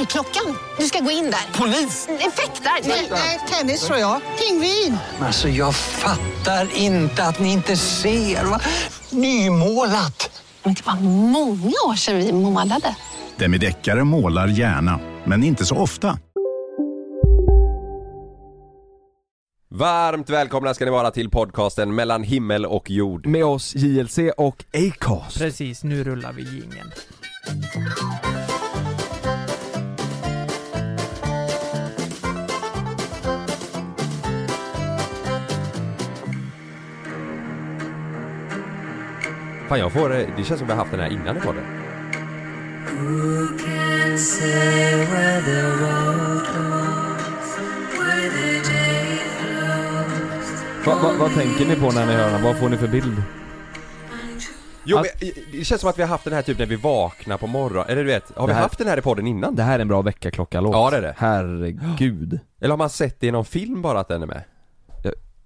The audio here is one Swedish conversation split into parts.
Dörrklockan. Du ska gå in där. Polis? Effektar? Nej, tennis tror jag. Pingvin. Alltså jag fattar inte att ni inte ser. Va? Nymålat! Men det var många år sedan vi målade. Demideckare målar gärna, men inte så ofta. Varmt välkomna ska ni vara till podcasten mellan himmel och jord. Med oss JLC och Acast. Precis, nu rullar vi jingeln. Fan jag får, eh, det känns som vi har haft den här innan i podden. Va, va, vad tänker ni på när ni hör den? Vad får ni för bild? Jo Att- men, eh, det känns som att vi har haft den här typ när vi vaknar på morgonen, eller du vet, har vi här- haft den här i podden innan? Det här är en bra väckarklocka-låt. Ja, det är det. Herregud. Eller har man sett det i någon film bara att den är med?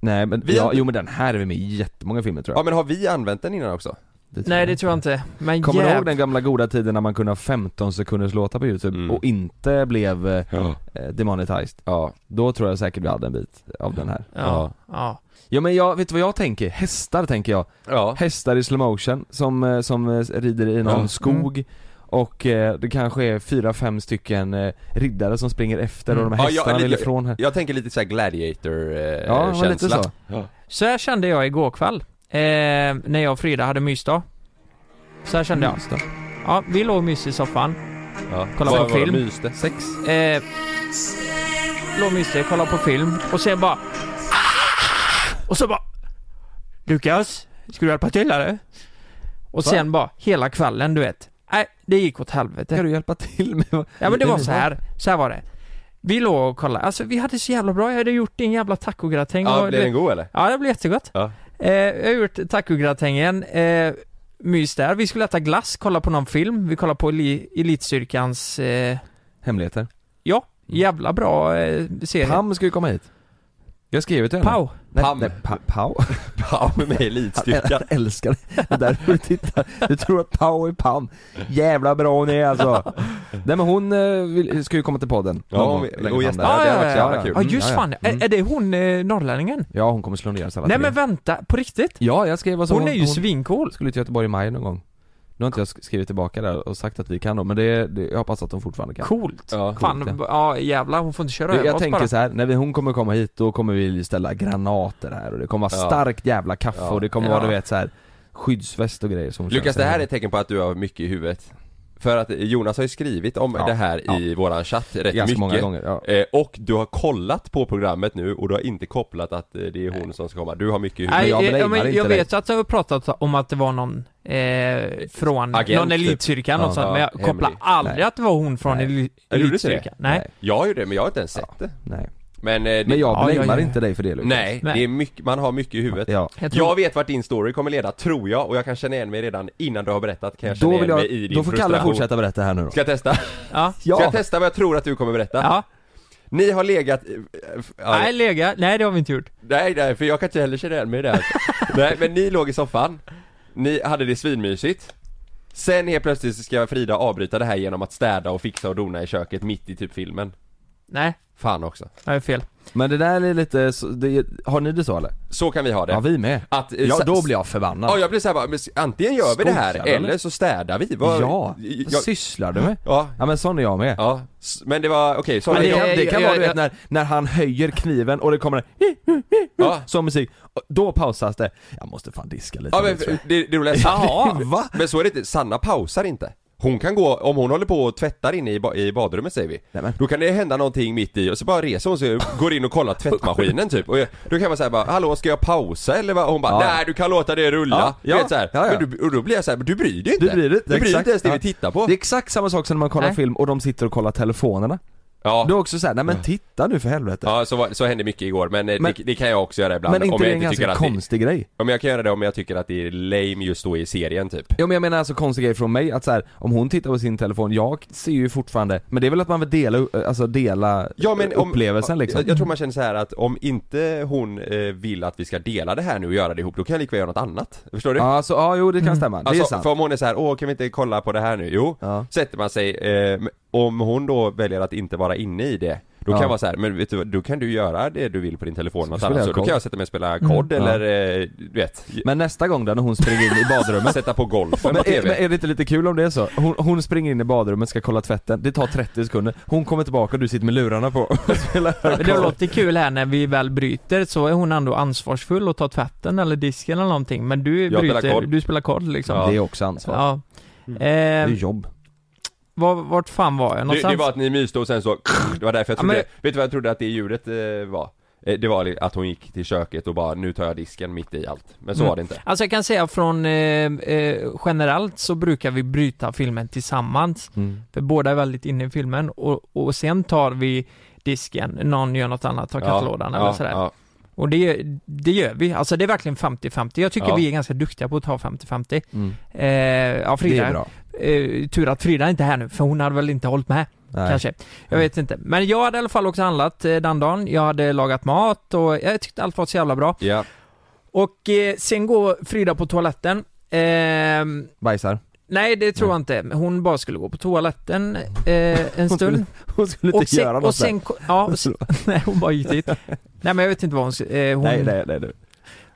Nej men, Vi ja, har- jo men den här är vi med i jättemånga filmer tror Ja jag. men har vi använt den innan också? Det Nej det tror jag inte, men Kommer du jäv... ihåg den gamla goda tiden när man kunde ha 15 sekunders låtar på youtube Mm. och inte blev eh, Ja. eh, demonetized? Ja, Då tror jag säkert vi hade en bit av den här. Ja, ja. Ja men jag, vet du vad jag tänker? Hästar tänker jag. ja. Hästar i slow motion som, eh, som eh, rider i någon Ja. skog och eh, det kanske är fyra, fem stycken eh, riddare som springer efter och de här Ja, hästarna jag, vill lite, ifrån här. jag tänker lite såhär gladiator eh, Ja, lite så. Så här kände jag igår kväll. Eh, när jag och Frida hade mysdag. Så här kände jag. Det. Ja, vi låg mys i soffan. Ja. Kolla Vad- på vad film. myste? Sex. Eh, låg myste, kollade på film och sen bara... Och så bara... Lukas, ska du hjälpa till eller? Och Va? sen bara, hela kvällen du vet. Nej, det gick åt helvete. Ska du hjälpa till med Ja men det var så här. så här var det. Vi låg och kollade, alltså vi hade så jävla bra, jag hade gjort din jävla tacogratäng Ja, och blev det- den god eller? Ja det blev jättegott. Ja. Eh, jag har gjort tacogratängen, eh, mys där. Vi skulle äta glass, kolla på någon film. Vi kollade på Eli- Elitstyrkans, eh, Hemligheter. ja, jävla bra eh, serie. Pam ska ju komma hit. Jag skrev till henne. Pau. Nej, Pam. Nej, pa, Pau. Ja, med Han, elitstyrkan. han älskar det. Det är därför du tittar. Du tror att Pau är Pam. Jävla bra hon är alltså. Nej men hon eh, vill, ska ju komma till podden. Ja, Någon och- gästa. där. Ja, det har varit jävla ja. kul. Ja Mm, just ja. fan, Mm. är, är det hon eh, norrlänningen? Ja hon kommer slå ner oss alla Nej tre. men vänta, på riktigt? Ja jag skrev alltså Hon är ju hon svincool. skulle till Göteborg i maj någon gång. Nu har inte jag sk- skrivit tillbaka där och sagt att vi kan då, men det, det jag hoppas att hon fortfarande kan. Coolt. Ja, Fan, coolt, ja jävlar hon får inte köra Jag, över jag oss tänker bara. så här, när vi, hon kommer komma hit då kommer vi ställa granater här och det kommer vara Ja. starkt jävla kaffe Ja. och det kommer Ja. vara du vet så här skyddsväst och grejer som Lukas, det här är ett tecken på att du har mycket i huvudet. För att Jonas har ju skrivit om Ja, det här i våran chatt rätt Ganska mycket. många gånger, ja. Eh, och du har kollat på programmet nu och du har inte kopplat att eh, det är hon som ska komma. Du har mycket. Nej, jag jag, blamear men inte jag vet att jag har pratat om att det var någon eh, från Agent, någon typ. elitstyrka, Ja, något sånt, ja, men jag kopplar hemlig. aldrig Nej. att det var hon från Nej. eli- Ja, gjorde du inte det? elitstyrkan. Nej. Nej. Jag har ju det, men jag har inte ens sett det. Nej. Men, eh, det, Men jag Ja, blamear ja, ja. inte dig för det Lukas. Nej, Nej. det är mycket, man har mycket i huvudet. Ja. Jag tror, Jag vet vart din story kommer leda, tror jag, och jag kan känna igen mig redan innan du har berättat, kan jag känna Då vill igen mig i jag, din då får Kalle fortsätta berätta här nu då. Ska jag testa? ja. Ja. Ska jag testa vad jag tror att du kommer berätta? ja. Ni har legat... ja, Nej, lega. Nej, det har vi inte gjort. Nej, nej, för jag kan inte heller känna igen mig i det här. Nej, men ni låg i soffan, ni hade det svinmysigt Sen helt plötsligt ska Frida avbryta det här genom att städa och fixa och dona i köket mitt i typ filmen Nej, Fan också jag är fel. Men det där är lite, så, det, har ni det så eller? Så kan vi ha det Ja vi med. Att, eh, Ja sa- då blir jag förbannad. Ja jag blir såhär bara, men antingen gör vi det här eller eller? så städar vi Vad- Ja, jag, vad sysslar du med? Ja, Ja men sån är jag med. ja, s- men det var, okej, så Men det, det- kan, det kan jag- vara du jag- vet när, när han höjer kniven och det kommer en Ja, sån musik, och då pausas det. Jag måste fan diska lite ja nu, men tror jag. det, det roliga är Jaha. Va? Men så är det inte, Sanna pausar inte Hon kan gå, om hon håller på och tvättar inne i, ba- i badrummet säger vi Nej, men. Då kan det hända någonting mitt i och så bara reser hon sig och går in och kollar tvättmaskinen typ och jag, Då kan man säga bara 'Hallå ska jag pausa?' eller vad? Och hon bara Ja. 'Nej du kan låta det rulla' Ja, Du vet så här. ja, ja. Men du, och då blir jag så här, men du bryr dig inte Du bryr dig inte, Du bryr dig inte ens det vi tittar på Det är exakt samma sak som när man kollar Nej. film och de sitter och kollar telefonerna. Ja, Du är också såhär, nej men titta nu för helvete. ja så, var- så hände mycket igår men, eh, Men- det, det kan jag också göra ibland men inte om det jag är en inte tycker att det, konstig grej? Om jag kan göra det om jag tycker att det är lame just då i serien typ Jo men jag menar alltså konstig grej från mig att så här, om hon tittar på sin telefon, jag ser ju fortfarande, men det är väl att man vill dela, alltså dela Ja men om, upplevelsen liksom. jag, jag tror man känner så här att om inte hon eh, vill att vi ska dela det här nu och göra det ihop, då kan jag lika göra något annat. Förstår du? Ja, alltså, ja jo det kan Mm. stämma, det är Alltså, sant. för om hon är så här, åh kan vi inte kolla på det här nu? Jo, Ja. sätter man sig, eh, om hon då väljer att inte vara inne i det då kan Ja. jag vara så här, men vet du då kan du göra det du vill på din telefon något spelar annat. Så då kan jag sätta mig och spela kod Mm. eller, eh, du vet, Men nästa gång då när hon springer in i badrummet sätta på golfen men på är, TV. men är det inte lite kul om det är så? Hon, hon springer in i badrummet, ska kolla tvätten, det tar 30 sekunder, hon kommer tillbaka och du sitter med lurarna på och spelar Det låter kul här när vi väl bryter så är hon ändå ansvarsfull och tar tvätten eller disken eller någonting men du Jag spelar bryter, kod. du spelar kod liksom. Ja. Det är också ansvar. Ja. Det är Eh, ju jobb. Var, vart fan var jag Det, någonstans? det var att ni myste och sen så, det var därför jag Ja, trodde, men- vet du vad jag trodde att det ljudet eh, var? Eh, Det var att hon gick till köket och bara, nu tar jag disken mitt i allt. Men så Mm. var det inte. Alltså jag kan säga från eh, eh, generellt så brukar vi bryta filmen tillsammans. Mm. För båda är väldigt inne i filmen och, och sen tar vi disken, någon gör något annat, tar kattlådan eller sådär. ja. Och det, det gör vi, alltså det är verkligen 50-50. Jag tycker Ja. vi är ganska duktiga på att ta 50-50. Mm. Eh, ja Det Frida. Eh, tur att Frida inte är här nu, för hon hade väl inte hållit med Nej. kanske. Jag vet inte. Men jag hade i alla fall också handlat eh, den dagen, jag hade lagat mat och jag tyckte allt var så jävla bra. Ja. Och eh, sen går Frida på toaletten. Ehm, Bajsar. nej, det tror jag inte. Hon bara skulle gå på toaletten eh, en stund. Hon skulle inte Och sen, göra något och sen, ko- ja, och sen, nej hon bara gick dit. Nej men jag vet inte vad hon, eh, hon Nej, nej, nej, nej.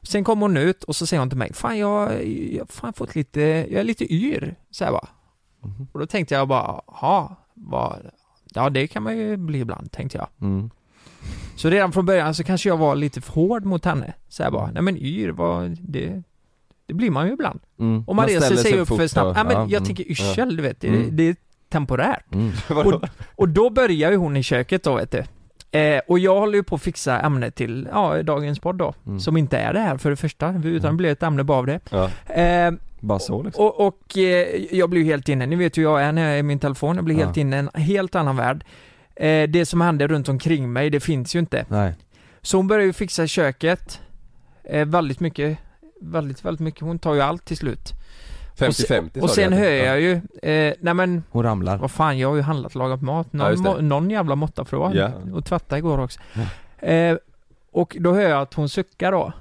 Sen kom hon ut och så säger hon till mig, fan jag, jag har fan fått lite, jag är lite yr, så här bara. Mhm. Och då tänkte jag bara, jaha, vad, ja det kan man ju bli ibland, tänkte jag. Mm. Så redan från början så kanske jag var lite för hård mot henne. Så här bara, nej men yr, vad, det, det blir man ju ibland. Mm. Om man, reser ställer sig, upp för och- snabbt. Ja, men jag mm. tänker yrsel, du vet, det, Mm. det är temporärt. Mm. Vadå? Och då börjar ju hon i köket då vet du. Eh, och jag håller ju på att fixa ämnet till, ja, dagens podd då. Mm. Som inte är det här för det första, utan det blir ett ämne bara av det. Ja. Eh, Bara så liksom. och, och eh, jag blir ju helt inne, ni vet hur jag är när jag är i min telefon, jag blir Ja. helt inne i en helt annan värld. Eh, det som händer runt omkring mig, det finns ju inte. Nej. Så hon börjar ju fixa köket, eh, väldigt mycket, väldigt, väldigt mycket, hon tar ju allt till slut. 50-50 sa Och sen att- hör ja. jag ju, eh, nej men Hon ramlar. vad fan, jag har ju handlat och lagat mat, Ja, någon, just det. må, någon jävla måtta vara. Ja. Och tvätta igår också. Eh, och då hör jag att hon suckar då.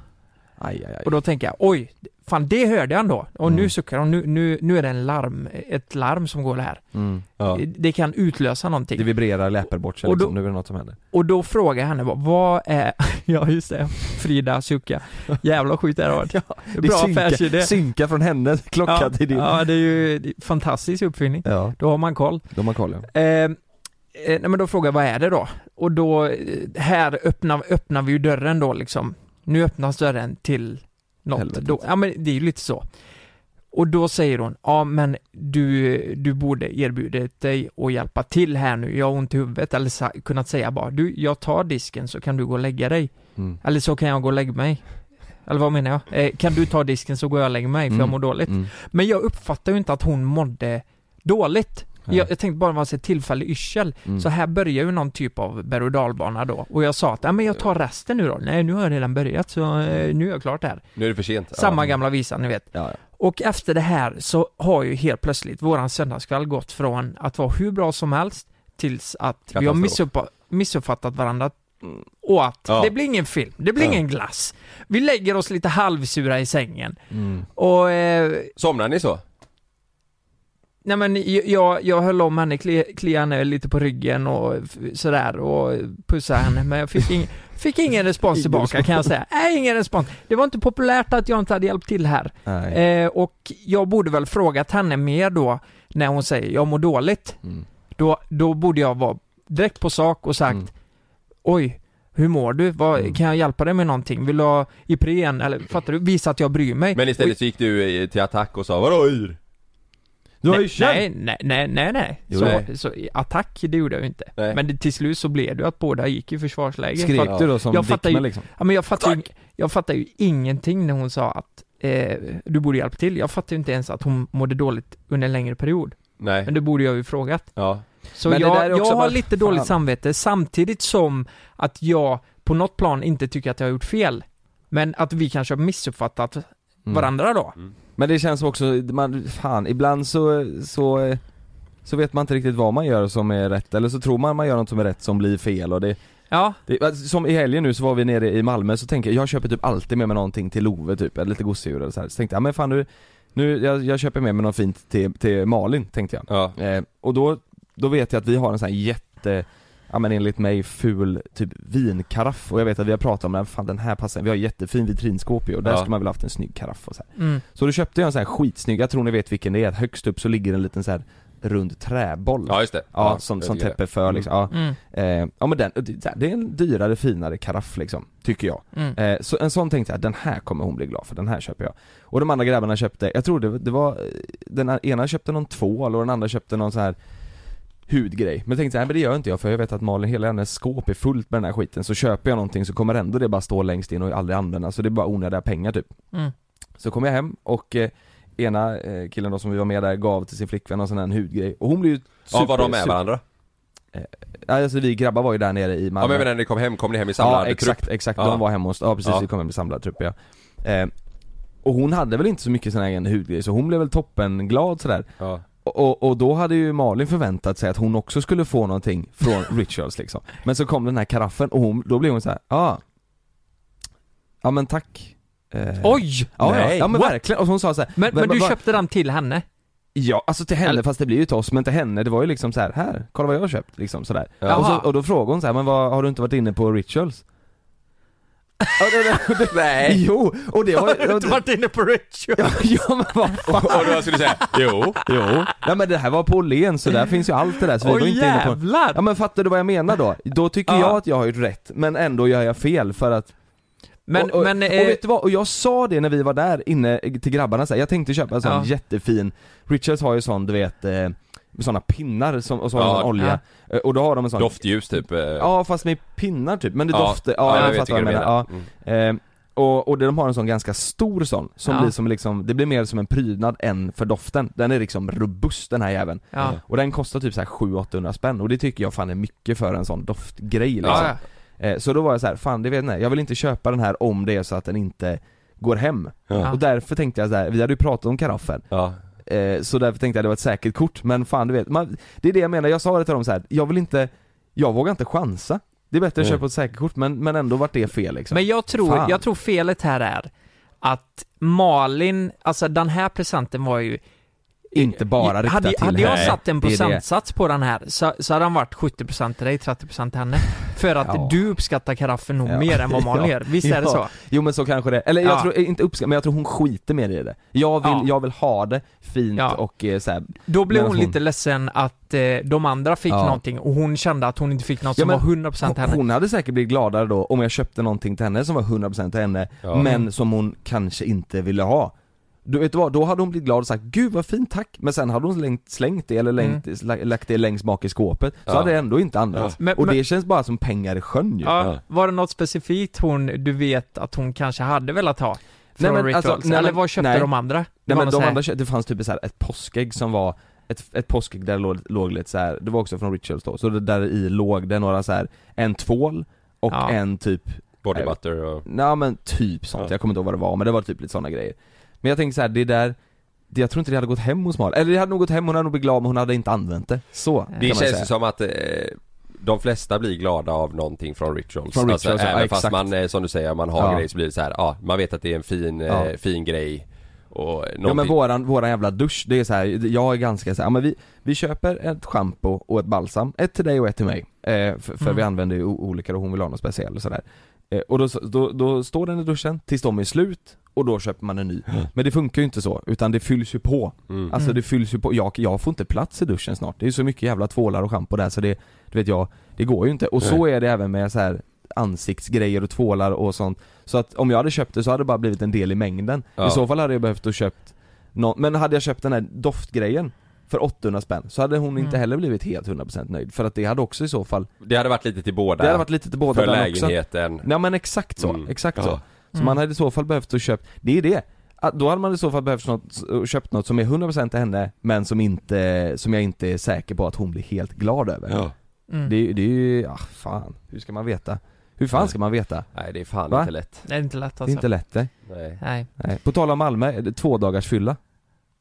Aj, aj, aj. Och då tänker jag, oj, fan det hörde jag ändå. Och nu Mm. suckar hon, nu, nu, nu är det en larm, ett larm som går här. Mm. Ja. Det kan utlösa någonting. Det vibrerar läpar bort sig Och då- liksom, nu är det något som händer. Och då frågar jag henne bara, vad är, ja just det, Frida sucka. Jävla sjukt det här varit. Ja, Bra synka, affärsidé. synka från hennes klocka Ja, till din. ja, det är ju det är fantastisk uppfinning. Ja, Då har man koll. de har koll ja. Eh, eh, nej men då frågar jag, vad är det då? Och då, eh, här öppnar, öppnar vi ju dörren då liksom. Nu öppnas dörren till något. Helvetet. Då, ja men det är ju lite så. Och då säger hon, ja men du, du borde erbjudit dig att hjälpa till här nu, jag har ont i huvudet. Eller sa, kunnat säga bara, du jag tar disken så kan du gå och lägga dig. Mm. Eller så kan jag gå och lägga mig. Eller vad menar jag? Eh, kan du ta disken så går jag och lägger mig för jag Mm. mår dåligt. Mm. Men jag uppfattar ju inte att hon mådde dåligt. Nej. Jag, jag tänkte bara vara ett tillfällig yrsel. Mm. Så här börjar ju någon typ av berg och dalbana då. Och jag sa att, ja men jag tar resten nu då. Nej, nu har jag redan börjat så eh, nu är jag klart här. Nu är det för sent. Samma ja. gamla visa, ni vet. Ja, ja. Och efter det här så har ju helt plötsligt våran söndagskväll gått från att vara hur bra som helst tills att vi har missupp- missuppfattat varandra och att Ja. det blir ingen film, det blir Ja. ingen glass. Vi lägger oss lite halvsura i sängen. Mm. Och eh, Somnar ni så? Nej men jag, jag höll om henne, kli- kliade henne lite på ryggen och sådär och pussade henne men jag fick, ing, fick ingen respons tillbaka kan jag säga. Nej, ingen respons. Det var inte populärt att jag inte hade hjälpt till här. Eh, och jag borde väl frågat henne mer då när hon säger jag mår dåligt. Mm. Då, då borde jag vara direkt på sak och sagt Mm. Oj, hur mår du? Vad, Mm. Kan jag hjälpa dig med någonting? Vill du ha Ipren? Eller fattar du? Visa att jag bryr mig. Men istället så gick du eh, till attack och sa vadå yr? Du har ju nej, köpt! nej, nej, nej, nej, nej. Jo. Så, Nej. så attack, det gjorde jag ju inte. Nej. Men det, till slut så blev det ju att båda gick i försvarsläge. Skrek du då som jag fattar ju- liksom? Ja men jag fattar ju, jag fattar ju ingenting när hon sa att eh, du borde hjälpa till. Jag fattar ju inte ens att hon mådde dåligt under en längre period. Nej. Men det borde jag ju frågat. Ja. Så Men det jag, där är också jag har bara- lite dåligt fan. samvete samtidigt som att jag på något plan inte tycker att jag har gjort fel. Men att vi kanske har missuppfattat Mm. varandra då. Men det känns också, man, fan ibland så, så, så vet man inte riktigt vad man gör som är rätt eller så tror man man gör något som är rätt som blir fel och det, Ja, det alltså, Som i helgen nu så var vi nere i Malmö så tänker jag, jag köper typ alltid med mig någonting till Love typ, eller lite gosedjur eller så här. Så tänkte jag, ja, men fan nu, nu jag, jag köper med mig något fint till, till Malin tänkte jag Ja. eh, Och då, då vet jag att vi har en sån här jätte Ja men enligt mig ful typ vinkaraff och jag vet att vi har pratat om den, fan den här passar, vi har jättefin vitrinskåp ju och där Ja. skulle man väl haft en snygg karaff och så här. mm. Så då köpte jag en sån här skitsnygg, jag tror ni vet vilken det är, högst upp så ligger en liten så här rund träboll Ja just det. Ja, som, jag som det. täpper för liksom, ja. Mm. Eh, ja men den, det är en dyrare, finare karaff liksom, tycker jag. Mm. Eh, så en sån tänkte jag, den här kommer hon bli glad för, den här köper jag. Och de andra grabbarna köpte, jag tror det, det var, eh, den ena köpte någon tvål och den andra köpte någon så här hudgrej. Men jag tänkte så här, men det gör inte jag för jag vet att Malin, hela hennes skåp är fullt med den här skiten. Så köper jag någonting så kommer ändå det bara stå längst in och aldrig användas. Så det är bara onödiga pengar typ. Mm. Så kom jag hem och eh, ena eh, killen då som vi var med där gav till sin flickvän en sån här hudgrej. Och hon blev ju Ja, var de med super- varandra? Ja, alltså vi grabbar var ju där nere i Ja Malmö men jag menar när ni kom hem, kom ni hem i samlad Ja exakt, trupp? exakt, Ja. de var hemma hos, ja precis Ja. vi kom hem i samlad trupp ja eh, Och hon hade väl inte så mycket sån här egen hudgrej så hon blev väl toppen glad sådär Ja. Och, och, då hade ju Malin förväntat sig att hon också skulle få någonting från Rituals liksom Men så kom den här karaffen och hon, då blev hon så här, ja ah, Ja men tack eh, Oj! Ja, nej, ja men what? verkligen, och hon sa så här, Men, men du va- köpte den till henne? Ja, alltså till henne fast det blir ju till oss, men till henne, det var ju liksom så här, här, kolla vad jag har köpt liksom sådär Ja. och, så, och då frågade hon så här, men vad, har du inte varit inne på Rituals? Ja, det, det, det, Nej! Jo, och det har Har du inte varit inne på Ritual? Ja, ja men vad fan Och då skulle du säga, jo. Jo, ja men det här var på Åhléns så där finns ju allt det där så vi Åh var inte inne på jävlar! Ja men fattar du vad jag menar då? Då tycker Ja. jag att jag har gjort rätt, men ändå gör jag fel för att Men, och, och, men, och eh, vet du vad? Och jag sa det när vi var där inne till grabbarna så här, jag tänkte köpa en sån Ja. jättefin Richards har ju sån du vet, eh, såna pinnar som, och så har Ja, de en olja, Eh, och då har de en sån Doftljus typ. eh. Ja fast med pinnar typ, men det Ja. doftar, ja, Ja, jag fattar vad vilken menar, du ja. menar. Eh, och, och de har en sån ganska stor sån, som Ja. blir som liksom, det blir mer som en prydnad än för doften Den är liksom robust den här jäveln ja. Och den kostar typ så här 700-800 spänn och det tycker jag fan är mycket för en sån doftgrej liksom Ja, ja. eh, Så då var jag så här, fan det vet jag jag vill inte köpa den här om det är så att den inte går hem Ja. Och därför tänkte jag så här, vi hade ju pratat om karaffen Ja. Eh, Så därför tänkte jag det var ett säkert kort, men fan du vet, man, det är det jag menar, jag sa det till dem så här, jag vill inte, jag vågar inte chansa Det är bättre att Nej. köpa ett säkert kort men, men ändå vart det fel liksom Men jag tror, Fan. jag tror felet här är att Malin, alltså den här presenten var ju Inte bara riktat hade, till Hade jag satt en procentsats på den här så, så hade den varit 70% till dig, 30% till henne. För att Ja. du uppskattar karaffen nog Ja. mer än vad Ja. gör. Visst är det så? Jo men så kanske det, eller jag Ja. tror, inte uppskatta, men jag tror hon skiter mer i det Jag vill, Ja. jag vill ha det fint Ja. och eh, så här. Då blev hon, hon- lite ledsen att eh, de andra fick Ja. någonting och hon kände att hon inte fick något Ja, som men var 100% till henne. Hon hade säkert blivit gladare då om jag köpte någonting till henne som var 100% till henne, Ja. men som hon kanske inte ville ha du vet vad, då hade hon blivit glad och sagt 'Gud vad fint, tack' Men sen hade hon slängt, slängt det eller längt, sla- lagt det längst bak i skåpet Så Ja. hade det ändå inte använts Ja. Och men- det känns bara som pengar i sjön ju Ja, var det något specifikt hon, du vet att hon kanske hade velat ha? Från Nej, men Rituals? alltså, nej, Eller vad köpte nej. de andra? Det Nej men de här- andra, kö- det fanns typ så här ett påskägg som var ett, ett påskägg där det låg, låg lite så här. det var också från Rituals då, så det där i låg det några så här en tvål och Ja. en typ Body butter och... Nej men typ sånt, Ja. jag kommer inte ihåg vad det var men det var typ lite sådana grejer Men jag tänker så här, det där jag tror inte det hade gått hem hos Malin, eller det hade nog gått hem, hon hade nog blivit glad men hon hade inte använt det Så kan Det man känns säga. ju som att eh, de flesta blir glada av någonting från rituals. Från alltså, rituals, ja, även exakt. fast man, eh, som du säger, man har Ja. grejer så blir det så här, ja, man vet att det är en fin, eh, Ja. fin grej och. Ja men våran, våran jävla dusch, det är så här, jag är ganska så här, ja, men vi, vi köper ett schampo och ett balsam, ett till dig och ett till mig eh, För, för Mm. vi använder ju o- olika och hon vill ha något speciellt och sådär Och då, då, då står den i duschen tills de är slut och då köper man en ny. Men det funkar ju inte så, utan det fylls ju på. Mm. Alltså Mm. det fylls ju på, jag, jag får inte plats i duschen snart. Det är så mycket jävla tvålar och schampo där så det, du vet jag, det går ju inte. Och så är det även med så här ansiktsgrejer och tvålar och sånt. Så att om jag hade köpt det så hade det bara blivit en del i mängden. Ja. I så fall hade jag behövt att köpt nå- Men hade jag köpt den här doftgrejen för 800 spänn så hade hon inte Mm. heller blivit helt 100% nöjd för att det hade också i så fall Det hade varit lite till båda Det hade varit lite till båda För den också. lägenheten Ja men exakt så, Mm. exakt Ja. så. Så Mm. man hade i så fall behövt att köpt, det är det. Då hade man i så fall behövt något, köpt något som är 100% till henne men som inte, som jag inte är säker på att hon blir helt glad över. Ja. Mm. Det, det är ju, ja fan, hur ska man veta? Hur fan ska man veta? Nej det är fan Va? inte lätt Det är inte lätt Det är alltså. inte lätt det. Nej Nej. Nej. På tal om Malmö, är det två dagars fylla.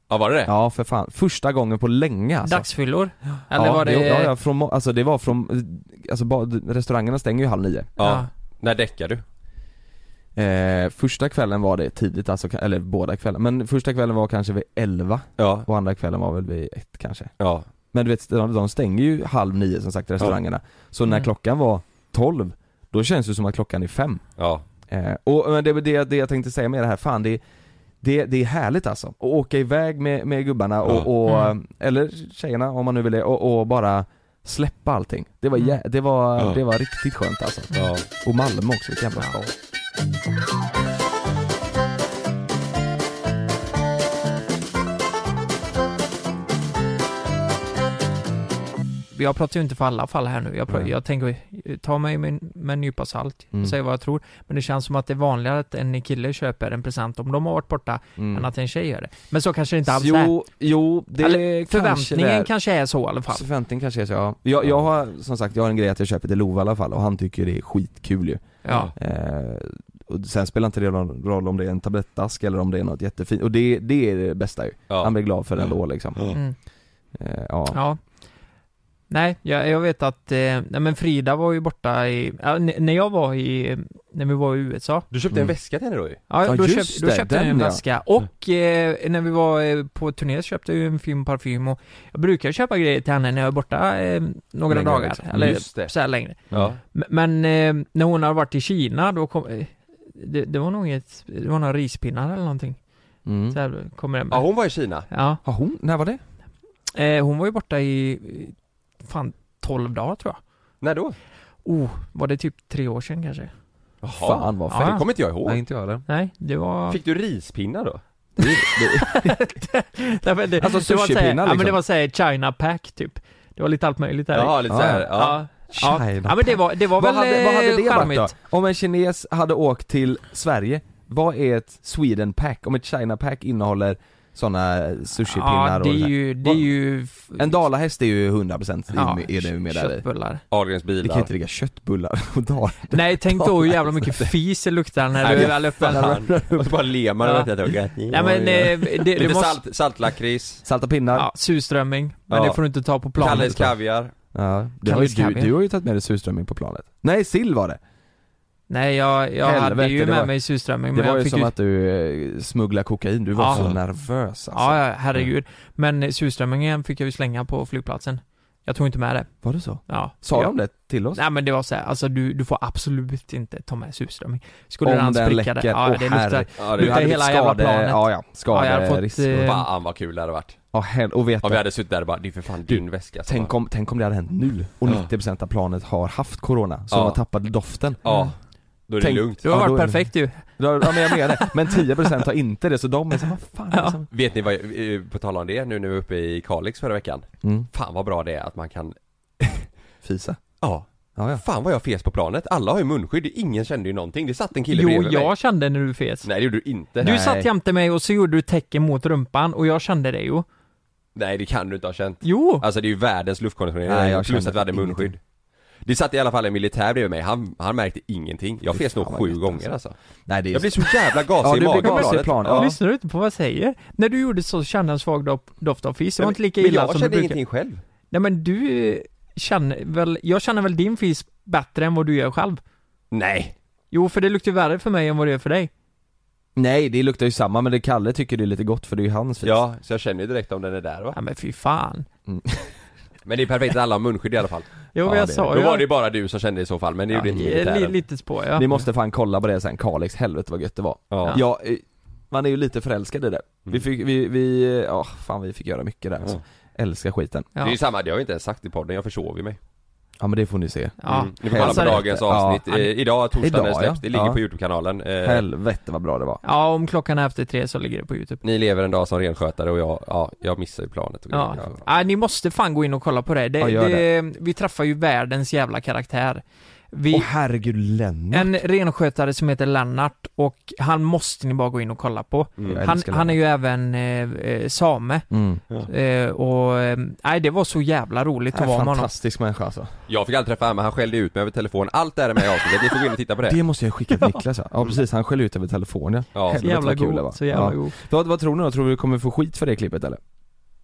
Ja var det det? Ja för fan, första gången på länge alltså. Dagsfyllor? Eller ja, var det... Ja, ja, från, alltså det var från, alltså ba, restaurangerna stänger ju halv nio. Ja. När däckar du? Eh, första kvällen var det tidigt alltså, eller båda kvällen, men första kvällen var kanske vid 11 Ja och andra kvällen var väl vid ett kanske. Ja Men du vet, de, de stänger ju halv nio som sagt restaurangerna. Så när Mm. klockan var 12, då känns det som att klockan är fem. Ja Eh, och men det, det, det jag tänkte säga med det här, fan det, det, det är härligt alltså. Att åka iväg med, med gubbarna och, och Mm. eller tjejerna om man nu vill det, och, och bara släppa allting. Det var, jä, det var, Ja. det var riktigt skönt alltså. Ja Och Malmö också, vilken jävla stad. Jag pratar ju inte för alla fall här nu. Jag, pr- Nej. jag tänker, ta mig med, med en nypa salt Mm. och säga vad jag tror. Men det känns som att det är vanligare att en kille köper en present om de har varit borta Mm. än att en tjej gör det. Men så kanske det inte alls är. Jo, jo, det Eller kanske förväntningen det är. kanske är så i alla fall. Förväntningen kanske är så, ja. Jag, jag har, som sagt, jag har en grej att jag köper till Love i alla fall och han tycker det är skitkul ju. Ja. Eh, och sen spelar inte det någon roll om det är en tablettask eller om det är något jättefint, och det, det är det bästa ju. Ja. Han blir glad för det ändå liksom. Ja. Mm. Eh, ja. Ja. Nej, jag, jag vet att, eh, nej men Frida var ju borta i, ja, när jag var i, när vi var i USA Du köpte Mm. en väska till henne då ju? Ja, Ja, då, just köp, då det, köpte jag den en ja. väska och eh, när vi var eh, på turné så köpte jag ju en fin parfym och jag brukar köpa grejer till henne när jag är borta eh, några Längre, dagar, liksom. eller Just det. så här längre. Ja M- Men eh, när hon har varit i Kina då kom, eh, det, det var nog inget, det var några rispinnar eller någonting. Mm. Så här kommer det med. Ja hon var i Kina Ja. Har hon, när var det? Eh, hon var ju borta i, fan 12 dagar tror jag. När då? Oh, var det typ tre år sedan kanske? Jaha Fan vad Ja. fett. Det kommer inte jag ihåg Nej inte jag heller. Nej, det var... Fick du rispinnar då? Nej, men det, Alltså det var sushipinnar, såhär, Ja men liksom. det var såhär China pack typ. Det var lite allt möjligt där. Ja lite Ja, såhär, ja. ja. China ja men det var, det var Vad väl hade, vad hade det varit charmigt. då? Om en kines hade åkt till Sverige, vad är ett Sweden pack? Om ett China pack innehåller sådana sushipinnar Ja, det och är här. ju, det är ju... En dalahäst är ju 100% ja, är det med där i. köttbullar. Ahlgrens Det kan bilar inte ligga köttbullar och dal. Nej, tänk då hur jävla mycket fis det luktar när du väl öppnar. Och så bara ler man Ja. och vet jag Nej men eh, det, det Lite måste... salt, saltlakrits, Salta pinnar. Ja, surströmming. Men Ja. det får du inte ta på planet. Kalles kaviar Ja, det har ju, du, du har ju tagit med dig surströmming på planet. Nej, sill var det. Nej, jag, jag hade Helvete, ju det med var- mig surströmming Det men var jag ju fick som ju... att du eh, smugglade kokain, du var Ja. så nervös alltså. Ja, ja, herregud. Men eh, surströmmingen fick jag ju slänga på flygplatsen. Jag tog inte med det. Var det så? Ja. Sa ja. de det till oss? Nej men det var så här, alltså du, du får absolut inte ta med surströmming. Skulle Om den den spricka läcker, ja, åh det luktar, Ja Du det luktar hade hela blivit jävla skade, planet. ja ja, Ja, hade fått, skaderisk. eh, Fan vad kul det hade varit Ja, hell, och vet Om vi hade suttit där och bara, det är för fan din väska som tänk var- om, tänk om det hade hänt nu och Ja. 90% av planet har haft corona, så Ja. de har tappat doften. Ja, då är det Tänk- lugnt Du har Ja, varit det- perfekt ju. Ja men jag menar det, men 10% har inte det så de är så vad fan Ja. som... Vet ni vad, jag- eh, på tal om det, nu när vi var uppe i Kalix förra veckan Mm, Fan vad bra det är att man kan, fisa. ja, Ja, ja. fan vad jag fes på planet, alla har ju munskydd, ingen kände ju någonting, det satt en kille Jo, bredvid mig jag kände när du fes. Nej det gjorde du inte Du Nej. satt jämte mig och så gjorde du tecken mot rumpan och jag kände det ju. Nej det kan du inte ha känt Jo! Alltså det är ju världens luftkonditionering, Nej, jag plus kände att vi hade ingenting. munskydd Det satt i alla fall en militär bredvid mig, han, han märkte ingenting Jag fes nog sju gånger alltså. Nej det är Jag blir så jävla gasig Ja, i magen gasig planet. Ja. Lyssnar du inte på vad jag säger? När du gjorde så kände jag en svag doft, av fis. Det var Men- inte lika men illa jag som du kände brukar. ingenting själv Nej men du eh, känner väl, jag känner väl din fis bättre än vad du gör själv? Nej Jo, för det luktar värre för mig än vad det gör för dig. Nej det luktar ju samma men det Kalle tycker det är lite gott för det är ju hans fis. Ja, så jag känner ju direkt om den är där va? Ja men fy fan. Men det är perfekt att alla har munskydd i alla fall Jo, Ja, men jag det- sa Då ju var det ju bara du som kände det i så fall, men det gjorde inte militären lite spå ja. Ni måste fan kolla på det sen, Kalix, helvete vad gött det var. Ja, Ja, eh, man är ju lite förälskad i det. Vi Mm. fick, vi, vi, ja fan vi fick göra mycket där alltså. Älskar skiten. Det ja. är ju samma, det har jag inte ens sagt i podden, jag försov ju mig Ja men det får ni se Ja. Mm. Ni får kolla Alltså, på dagens ja. avsnitt, eh, idag torsdag när det släpps, ja. det ligger Ja. på Youtube-kanalen eh, Helvete vad bra det var Ja, om klockan är efter tre så ligger det på youtube Ni lever en dag som renskötare och jag, ja, jag missar ju planet och Ja. ja, ni måste fan gå in och kolla på det. det, Ja, gör det vi träffar ju världens jävla karaktär. Vi, Åh herregud Lennart en renskötare som heter Lennart och han måste ni bara gå in och kolla på. Mm. Han, han är ju även eh, eh, same. mm. Eh, och, eh, nej det var så jävla roligt att vara med honom. Fantastisk människa alltså Jag fick aldrig träffa honom han skällde ut mig över telefon, allt det här är med i avsnittet, ni får gå in och titta på det Det måste jag skicka till Niklas ja. ja precis, han skäller ut över telefon ja. Helvete, Så jävla vad kul det var. god, så jävla Ja. god. Vad, vad tror ni då? Tror vi vi kommer få skit för det klippet eller?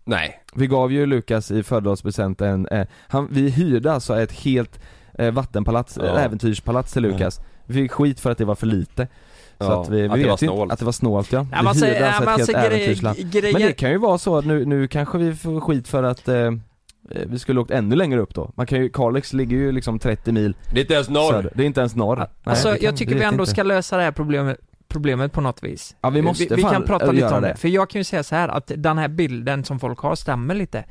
nej Vi gav ju Lukas i födelsedagspresent en, eh, han, vi hyrde alltså ett helt vattenpalats, Ja. eh, äventyrspalats till Lukas Vi fick skit för att det var för lite Så Ja, att vi, vi att det vet var ju att det var snålt ja. Nej, vi men alltså, hyrde alltså ett helt grej, äventyrsland grejer, Men det kan ju vara så att nu, nu kanske vi får skit för att eh, eh, vi skulle åkt ännu längre upp då. Man kan ju, Kalix ligger ju liksom 30 mil Det är inte ens norr! söder. Det är inte ens norr. Nej, Alltså kan- jag tycker vi ändå inte. ska lösa det här problemet problemet på något vis. Ja, vi måste vi, vi kan prata göra lite om det. det. För jag kan ju säga så här att den här bilden som folk har stämmer lite.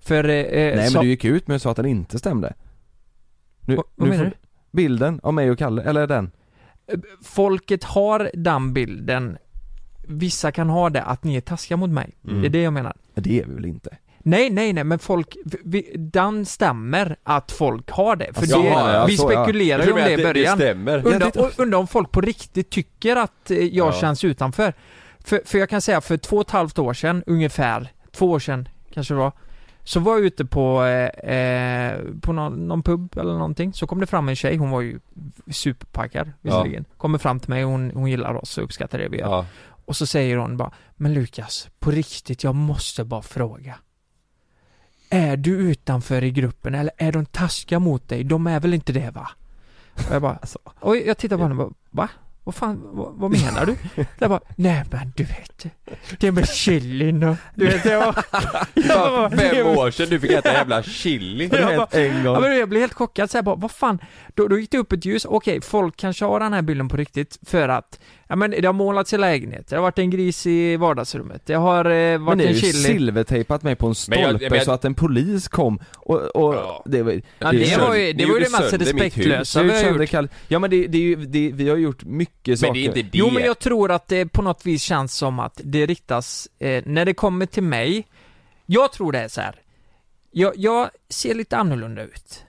För... Eh, Nej men så, du gick ut med och sa att den inte stämde. Nu, Vad- vad nu menar får- Bilden av mig och Kalle, eller den? Folket har den bilden Vissa kan ha det, att ni är taskiga mot mig. Mm. Det är det jag menar. Men det är vi väl inte? Nej, nej, nej, men folk, vi, den stämmer att folk har det. För Alltså, det, jaha, ja, vi så, ja. spekulerar ju om det i början. stämmer Ja, Undrar, det- och undrar om folk på riktigt tycker att eh, jag Ja. känns utanför. För, för jag kan säga, för två och ett halvt år sedan ungefär, två år sedan kanske det var, så var jag ute på, eh, eh, på någon, någon pub eller någonting, så kom det fram en tjej, hon var ju superpackad visserligen. Kommer fram till mig, hon, hon gillar oss och uppskattar det vi gör. Ja, Och så säger hon bara, men Lukas, på riktigt, jag måste bara fråga. Är du utanför i gruppen eller är de taskiga mot dig? De är väl inte det va? Och jag bara, Alltså. och jag tittar på henne och bara, va? Vad fan, vad, vad menar du? Jag bara, nej men du vet, det med chilin och, du vet jag var, jag var, fem år sedan du fick äta jävla chili Jag hänt en gång. Ja, men jag blev helt chockad så här, bara, vad fan, då, då gick det upp ett ljus, okej, folk kanske har den här bilden på riktigt för att, ja men det har målats i lägenhet, det har varit en gris i vardagsrummet, det har eh, Men varit ni har en ju chili silvertejpat mig på en Men jag- stolpe men jag- så att en polis kom och, och Ja. det var Ja, det, sönder- var ju, det var ju det mest respektlösa vi har gjort. kall... Ja men det, det är ju, det, vi har gjort mycket Men saker det är inte det Jo men jag tror att det på något vis känns som att det riktas, eh, när det kommer till mig, jag tror det är så här. Jag, jag ser lite annorlunda ut.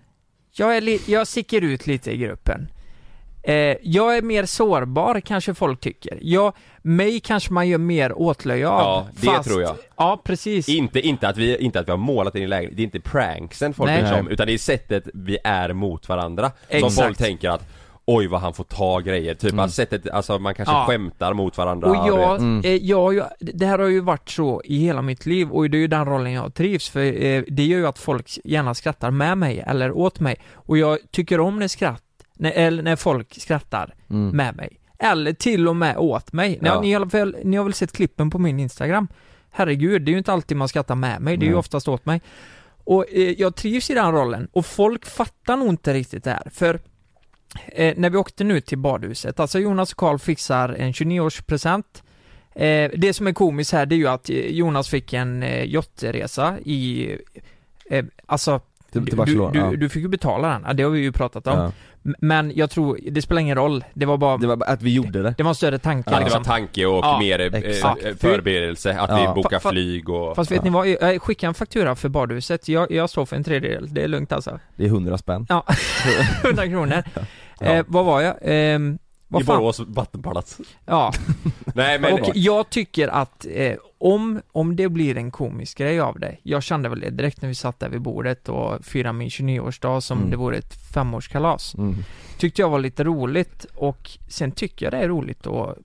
Jag, är li, jag sticker ut lite i gruppen. Eh, jag är mer sårbar kanske folk tycker. Jag, mig kanske man gör mer åtlöje av. Ja, det tror jag. Ja, precis. Inte, inte, att vi, inte att vi har målat in i lägenheten, det är inte pranksen folk bryr sig om, utan det är sättet vi är mot varandra Exakt. Som folk tänker att Oj vad han får ta grejer, typ Mm. sättet, alltså man kanske Ja. skämtar mot varandra Och jag, Mm. eh, jag, ju- det här har ju varit så i hela mitt liv och det är ju den rollen jag trivs för eh, det gör ju att folk gärna skrattar med mig eller åt mig och jag tycker om när skratt, när, eller när folk skrattar Mm. med mig. Eller till och med åt mig. Ja. ni, har väl, ni har väl sett klippen på min Instagram? Herregud, det är ju inte alltid man skrattar med mig, det är ju oftast åt mig. Och eh, jag trivs i den rollen och folk fattar nog inte riktigt det här, för eh, när vi åkte nu till badhuset, alltså Jonas och Karl fixar en 29-årspresent eh, Det som är komiskt här, det är ju att eh, Jonas fick en eh, jottresa i, eh, alltså Till, till Barcelona, du, ja. du, du fick ju betala den, det har vi ju pratat om. ja. Men jag tror, det spelar ingen roll, det var bara, Det var att vi gjorde det det var en större tanke Ja, det liksom. var tanke och Ja, mer eh, eh, förberedelse, att Ja. vi bokar Fa- fa- flyg och Fast vet Ja. ni vad, jag skickar en faktura för badhuset, jag, jag står för en tredjedel, det är lugnt alltså. Det är 100 spänn Ja, 100 kronor. Ja. Eh, vad var jag? Ehm, vad I fan? Borås vattenpalats Ja, Nej men, och jag tycker att eh, om, om det blir en komisk grej av det, jag kände väl det direkt när vi satt där vid bordet och firade min 29-årsdag som Mm. det vore ett femårskalas. mm. Tyckte jag var lite roligt och sen tycker jag det är roligt att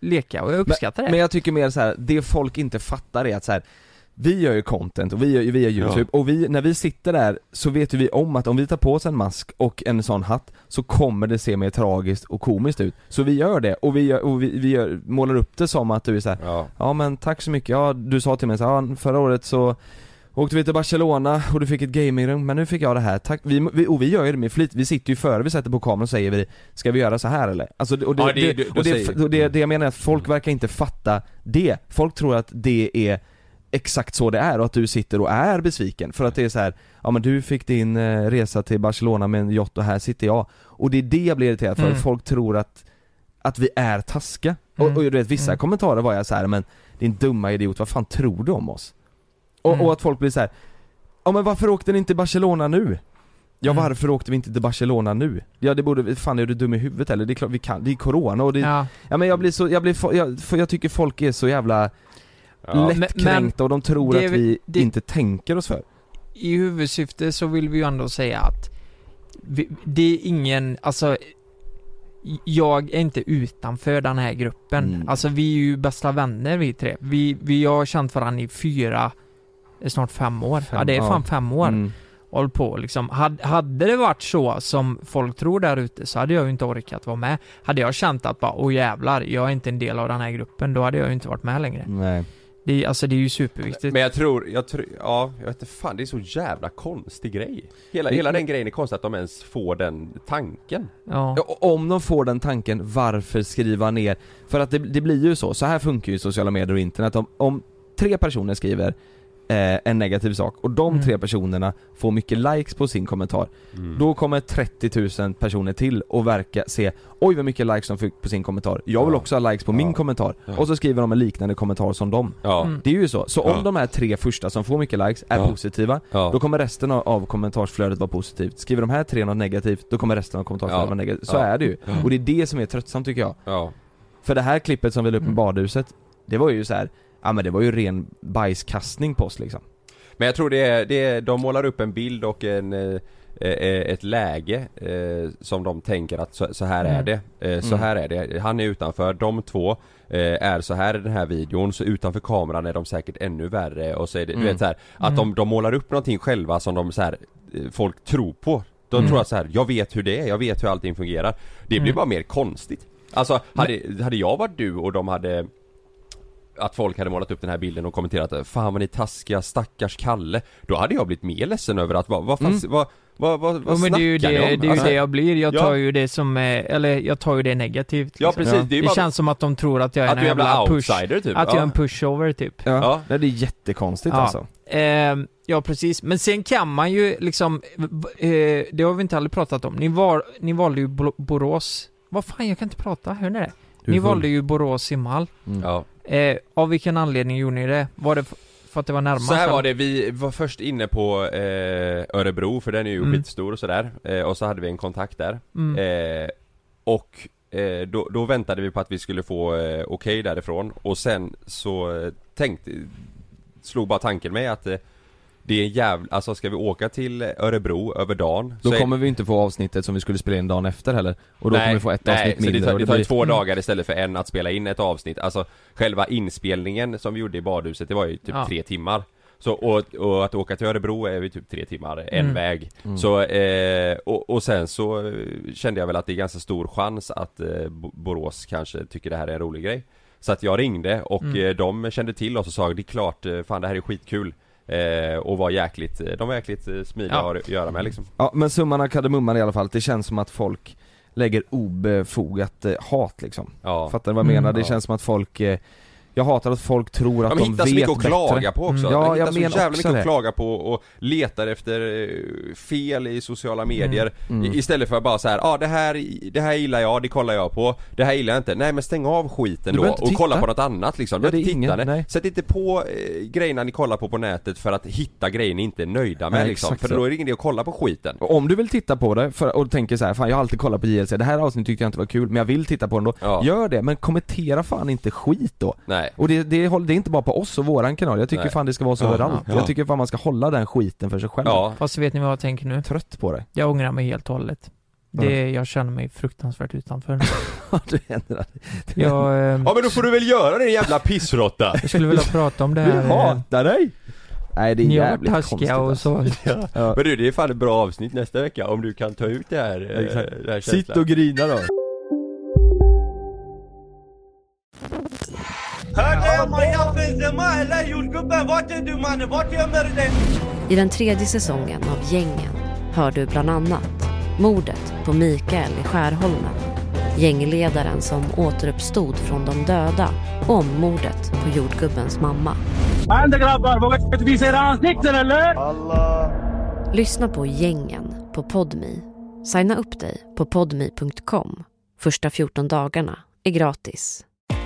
leka och jag uppskattar det. Men jag tycker mer så här, det folk inte fattar är att så här. Vi gör ju content och vi gör ju via youtube och vi, när vi sitter där så vet ju vi om att om vi tar på oss en mask och en sån hatt så kommer det se mer tragiskt och komiskt ut. Så vi gör det och vi, gör, och vi, vi gör, målar upp det som att du är så här, ja. ja men tack så mycket, ja du sa till mig så här, ja, förra året så Åkte vi till Barcelona och du fick ett gamingrum, men nu fick jag det här, tack, vi, vi, och vi gör ju det med flit, vi sitter ju före vi sätter på kameran och säger vi Ska vi göra så här eller? Alltså, det- och det, Ja, det- det, och det, säger- och det, det jag menar är att folk verkar inte fatta det, folk tror att det är exakt så det är och att du sitter och är besviken för att det är så här, ja men du fick din eh, resa till Barcelona med en yacht och här sitter jag och det är det jag blir irriterad för, Mm. folk tror att att vi är taskiga. Mm. Och, och du vet vissa Mm. kommentarer var jag så här, men din dumma idiot, vad fan tror du om oss? Och, Mm. och att folk blir så här. ja men varför åkte ni inte till Barcelona nu? Ja Mm. varför åkte vi inte till Barcelona nu? Ja det borde, fan är du dum i huvudet eller? Det är klart vi kan, det är corona och det, ja, Ja. men jag blir så, jag blir, jag, jag tycker folk är så jävla Ja. lättkränkta och de tror det att vi det- inte tänker oss för. I huvudsyfte så vill vi ju ändå säga att vi, det är ingen, alltså jag är inte utanför den här gruppen. Mm. Alltså vi är ju bästa vänner vi tre. Vi, vi har känt varandra i fyra, eh, snart fem år. Fem, ja det är fan ja. fem år. Mm. Håll på liksom. Hade, hade det varit så som folk tror där ute så hade jag ju inte orkat vara med. Hade jag känt att bara, åh jävlar, jag är inte en del av den här gruppen, då hade jag ju inte varit med längre. Nej. Det, är- alltså det är ju superviktigt. Men jag tror, jag tror, ja, jag vet inte fan det är så jävla konstig grej. Hela, Det- hela den grejen är konstig att de ens får den tanken. ja. Om de får den tanken, varför skriva ner? För att det, det blir ju så, så här funkar ju sociala medier och internet. Om, om tre personer skriver eh, en negativ sak och de Mm. tre personerna får mycket likes på sin kommentar Mm. Då kommer 30 000 personer till och verka se Oj vad mycket likes de fick på sin kommentar Jag vill Ja. också ha likes på min Ja. kommentar Ja. Och så skriver de en liknande kommentar som dem Ja, Mm. Det är ju så, så om Ja. de här tre första som får mycket likes är Ja. positiva ja. Då kommer resten av, av kommentarsflödet vara positivt Skriver de här tre något negativt, då kommer resten av kommentarsflödet Ja. vara negativt Så Ja. är det ju, Ja. och det är det som är tröttsamt tycker jag ja. För det här klippet som vi la upp med Mm. badhuset Det var ju så här. Ja men det var ju ren bajskastning på oss liksom Men jag tror det är, det är, de målar upp en bild och en eh, eh, ett läge eh, som de tänker att så, så här är Mm. det, eh, så Mm. här är det. Han är utanför, de två eh, är så här i den här videon, så utanför kameran är de säkert ännu värre och så är det, Mm. du vet så här, att Mm. de, de målar upp någonting själva som de så här, eh, folk tror på. De Mm. tror att så här, jag vet hur det är, jag vet hur allting fungerar. Det blir Mm. bara mer konstigt. Alltså, hade, hade jag varit du och de hade att folk hade målat upp den här bilden och kommenterat Fan vad ni är taskiga, stackars Kalle Då hade jag blivit mer ledsen över att vad, vad fan, Mm. vad, vad, vad, vad Jo, men det är ju snackar det, ni om? det, är ju Alltså, det jag blir. Jag Ja. tar ju det som, eh, eller jag tar ju det negativt. Ja liksom. precis, det Det bara känns som att de tror att jag är att en en jävla push, outsider typ att jag är ja. en pushover typ. Ja, Ja. Nej, det är jättekonstigt Ja. alltså Eh, ja precis, men sen kan man ju liksom, eh, det har vi inte aldrig pratat om. Ni, var, ni valde ju Bo- Borås, vad fan jag kan inte prata, hör ni det? Ni valde ju Borås simhall. Mm. ja. Eh, av vilken anledning gjorde ni det? Var det för att det var närmast? Så här var det, vi var först inne på eh, Örebro för den är ju Mm. skitstor och sådär eh, Och så hade vi en kontakt där Mm. eh, Och eh, då, då väntade vi på att vi skulle få eh, okej därifrån och sen så eh, tänkte Slog bara tanken mig att eh, Det är en jävla, alltså ska vi åka till Örebro över dagen Då så är- kommer vi inte få avsnittet som vi skulle spela in dagen efter heller Och då kommer vi få ett nej, avsnitt så mindre det tar, det tar ju blir- två Mm. dagar istället för en att spela in ett avsnitt Alltså själva inspelningen som vi gjorde i badhuset, det var ju typ Ja. tre timmar Så, och, och att åka till Örebro är ju typ tre timmar, en Mm. väg Mm. Så, eh, och, och sen så eh, kände jag väl att det är ganska stor chans att eh, Bo- Borås kanske tycker det här är en rolig grej Så att jag ringde och Mm. eh, de kände till oss och sa det är klart, eh, fan det här är skitkul eh, Och var jäkligt, eh, de var jäkligt eh, smidiga Ja. att göra med liksom Ja men summan av kardemumman i alla fall, det känns som att folk lägger obefogat eh, hat liksom Ja, Fattar du vad jag menar? Mm. Det Ja. känns som att folk eh, Jag hatar att folk tror att de de, hittar så vet mycket att bättre klaga på också. Mm. Ja, de jag hittar så menar jävla mycket det. att klaga på och letar efter eh, fel i sociala medier Mm. I- Istället för att bara så här, ja ah, det här, det här gillar jag, det kollar jag på Det här gillar jag inte, nej men stäng av skiten då och kolla på något annat liksom, Ja, du det är behöver inte titta, nej. Sätt inte på eh, grejerna ni kollar på på nätet för att hitta grejer ni inte är nöjda med Nej, liksom, för så. då är det ingen idé att kolla på skiten Och Om du vill titta på det för, och tänker så här, fan jag har alltid kollat på JLC, det här avsnittet tyckte jag inte var kul men jag vill titta på den då Ja. Gör det, men kommentera fan inte skit då Nej Och det, det, det är inte bara på oss och våran kanal, jag tycker Nej. fan det ska vara så Ja, överallt ja. Jag tycker fan man ska hålla den skiten för sig själv Ja, Fast vet ni vad jag tänker nu? Trött på det Jag ångrar mig helt och hållet. Det, jag känner mig fruktansvärt utanför. du ändrar dig. Jag, eh, ja men då får du väl göra det jävla pissråtta! jag skulle vilja prata om det Vi här. eh, hatar dig! Nej det är Ni har varit jävligt konstigt taskiga och alltså. så. ja. Men du det är fan ett bra avsnitt nästa vecka om du kan ta ut det här, eh, Exakt. det här Sitt känslan. och grina då I den tredje säsongen av Gängen hör du bland annat mordet på Mikael i Skärholmen, Gängledaren som återuppstod från de döda. Om mordet på jordgubbens mamma. Lyssna på Gängen på Podmi. Signa upp dig på podmi.com. Första 14 dagarna är gratis.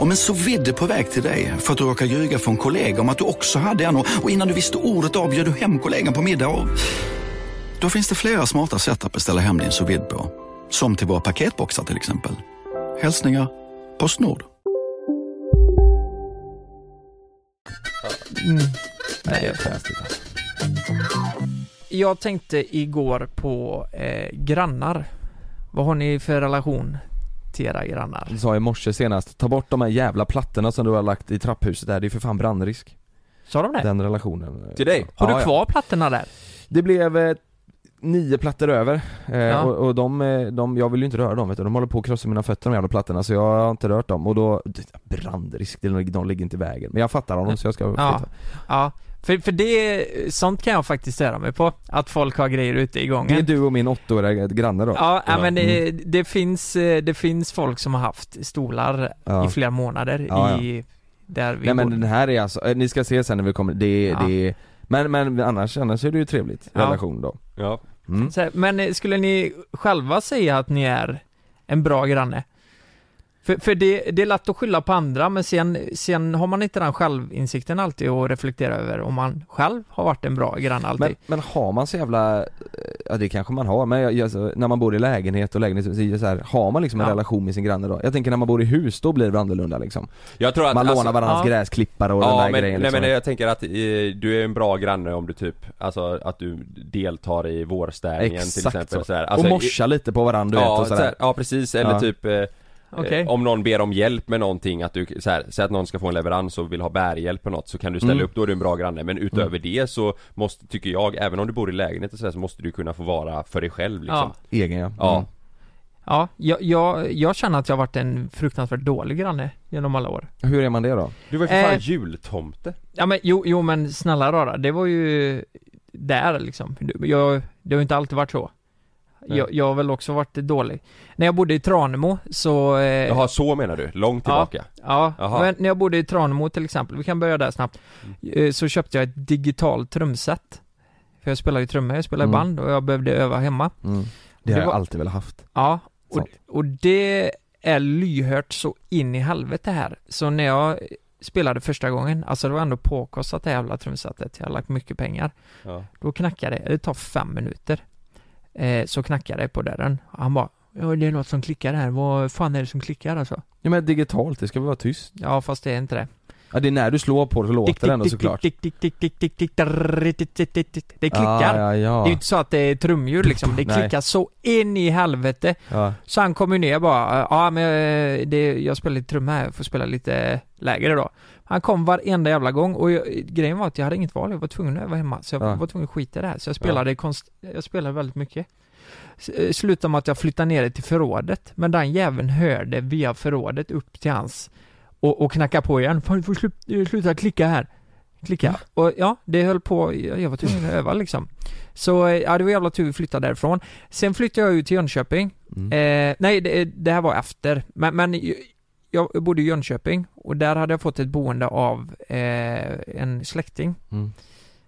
Om en vide är på väg till dig för att du råkar ljuga från kollega om att du också hade en och innan du visste ordet av du hem kollegan på middag och... Då finns det flera smarta sätt att beställa hem din sous på. Som till våra paketboxar till exempel. Hälsningar Postnord. Mm. Nej. Jag tänkte igår på eh, grannar. Vad har ni för relation till era grannar? Du sa i morse senast, ta bort de här jävla plattorna som du har lagt i trapphuset där, det är för fan brandrisk. Sa de det? Den relationen. Till dig? Har Ja, du ja. kvar plattorna där? Det blev eh, nio plattor över, eh, Ja. och, och de, eh, de, jag vill ju inte röra dem vet du, de håller på att krossa mina fötter de jävla plattorna så jag har inte rört dem och då, brandrisk, de, de ligger inte i vägen. Men jag fattar honom så jag ska Ja, flytta. ja. För, för det, sånt kan jag faktiskt störa mig på. Att folk har grejer ute i gången. Det är du och min åttaåriga granne då? Ja, ja, men det, Mm. det finns, eh, det finns folk som har haft stolar Ja. i flera månader Ja, i, där vi Nej men bor. den här är alltså, eh, ni ska se sen när vi kommer, det, Ja. det men, men annars, annars är det ju trevligt, Ja. relation då Ja. mm. Men eh, skulle ni själva säga att ni är en bra granne? För, för det, det är lätt att skylla på andra, men sen, sen har man inte den självinsikten alltid att reflektera över om man själv har varit en bra granne alltid. Men, men har man så jävla, eh, ja det kanske man har, men jag, jag, alltså, när man bor i lägenhet och lägenhet, så så här, har man liksom en Ja. relation med sin granne då? Jag tänker när man bor i hus, då blir det annorlunda liksom Jag tror att Man alltså, lånar varandras ja. gräsklippare och den Ja där men, grejen nej liksom. men jag tänker att eh, du är en bra granne om du typ, alltså att du deltar i vårstädningen till exempel så. så här. Alltså, och morsa lite på varandra du ja, vet och så sådär här, ja precis, eller Ja. typ eh, Eh, Om någon ber om hjälp med någonting, att du, så här, säg att någon ska få en leverans och vill ha bärhjälp på något så kan du ställa Mm. upp, då är du en bra granne Men utöver det så måste, tycker jag, även om du bor i lägenhet och så, här, så måste du kunna få vara för dig själv liksom Ja. Egen ja, Ja. Mm. Ja, jag, jag, jag känner att jag har varit en fruktansvärt dålig granne genom alla år. Hur är man det då? Du var ju för fan Eh. jultomte Ja men jo, jo men snälla rara, det var ju där liksom. Jag, det har ju inte alltid varit så. Jag, jag har väl också varit dålig. När jag bodde i Tranemo så... Eh, Jaha, så menar du? Långt tillbaka? Ja, Jaha. men när jag bodde i Tranemo till exempel, vi kan börja där snabbt. Eh, Så köpte jag ett digitalt trumset. För jag spelar ju trummor, jag spelar i Mm. band och jag behövde öva hemma. Mm. Det har jag var- alltid velat haft Ja, och, och det är lyhört så in i helvete här. Så när jag spelade första gången, alltså det var ändå påkostat det jävla trumsetet, jag har lagt mycket pengar. Ja. Då knackade det, det tar fem minuter. Eh, så knackade det på dörren. Han bara Ja det är något som klickar här, vad fan är det som klickar alltså? Ja men digitalt, det ska väl vara tyst? Ja fast det är inte det. Ja det är när du slår på det så låter det ändå såklart. Det klickar. Ja, ja, ja. Det är ju inte så att det är trumljud liksom, det klickar så in i helvete. Så han kom ju ner bara, ja men eh, det, jag spelar lite trumma här, jag får spela lite lägre då. Han kom varenda jävla gång och jag, grejen var att jag hade inget val, jag var tvungen att öva hemma. Så jag Ja. var tvungen att skita i det här. Så jag spelade konst, jag spelade väldigt mycket. S- eh, Slutade med att jag flyttade ner det till förrådet. Men den jäveln hörde via förrådet upp till hans och, och knacka på igen. Fan du får slu, eh, sluta klicka här. Klicka. Och ja, det höll på, jag jag var tvungen att öva liksom. Så eh, ja, det var jävla tur vi flyttade därifrån. Sen flyttade jag ut till Jönköping. Mm. Eh, nej, det, det här var efter. Men, men jag bodde i Jönköping och där hade jag fått ett boende av eh, en släkting. Mm.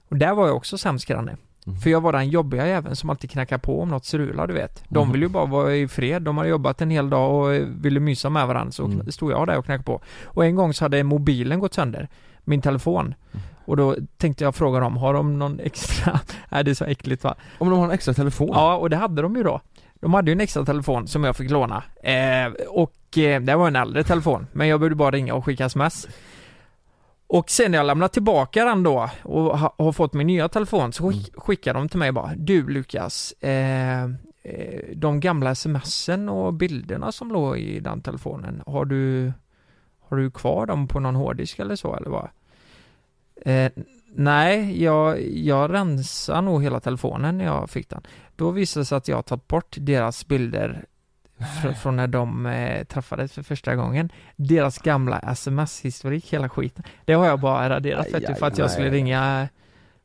Och där var jag också sämst granne. Mm. För jag var den jobbiga jäveln som alltid knackar på om något strular, du vet. De Mhm. vill ju bara vara i fred. De hade jobbat en hel dag och ville mysa med varandra. Så Mm. stod jag där och knackade på. Och en gång så hade mobilen gått sönder. Min telefon. Mm. Och då tänkte jag fråga dem, har de någon extra? Nej det är så äckligt va? Om de har en extra telefon? Ja, och det hade de ju då. De hade ju en extra telefon som jag fick låna. Eh, och eh, det var en äldre telefon, men jag behövde bara ringa och skicka sms. Och sen när jag lämnat tillbaka den då och ha, har fått min nya telefon så skick, skickar de till mig bara Du Lukas, eh, eh, de gamla smsen och bilderna som låg i den telefonen, har du, har du kvar dem på någon hårddisk eller så eller vad? Eh, nej, jag, jag rensade nog hela telefonen när jag fick den. Då visade det sig att jag tagit bort deras bilder fr- från när de eh, träffades för första gången. Deras gamla sms-historik, hela skiten. Det har jag bara raderat för att jag skulle ringa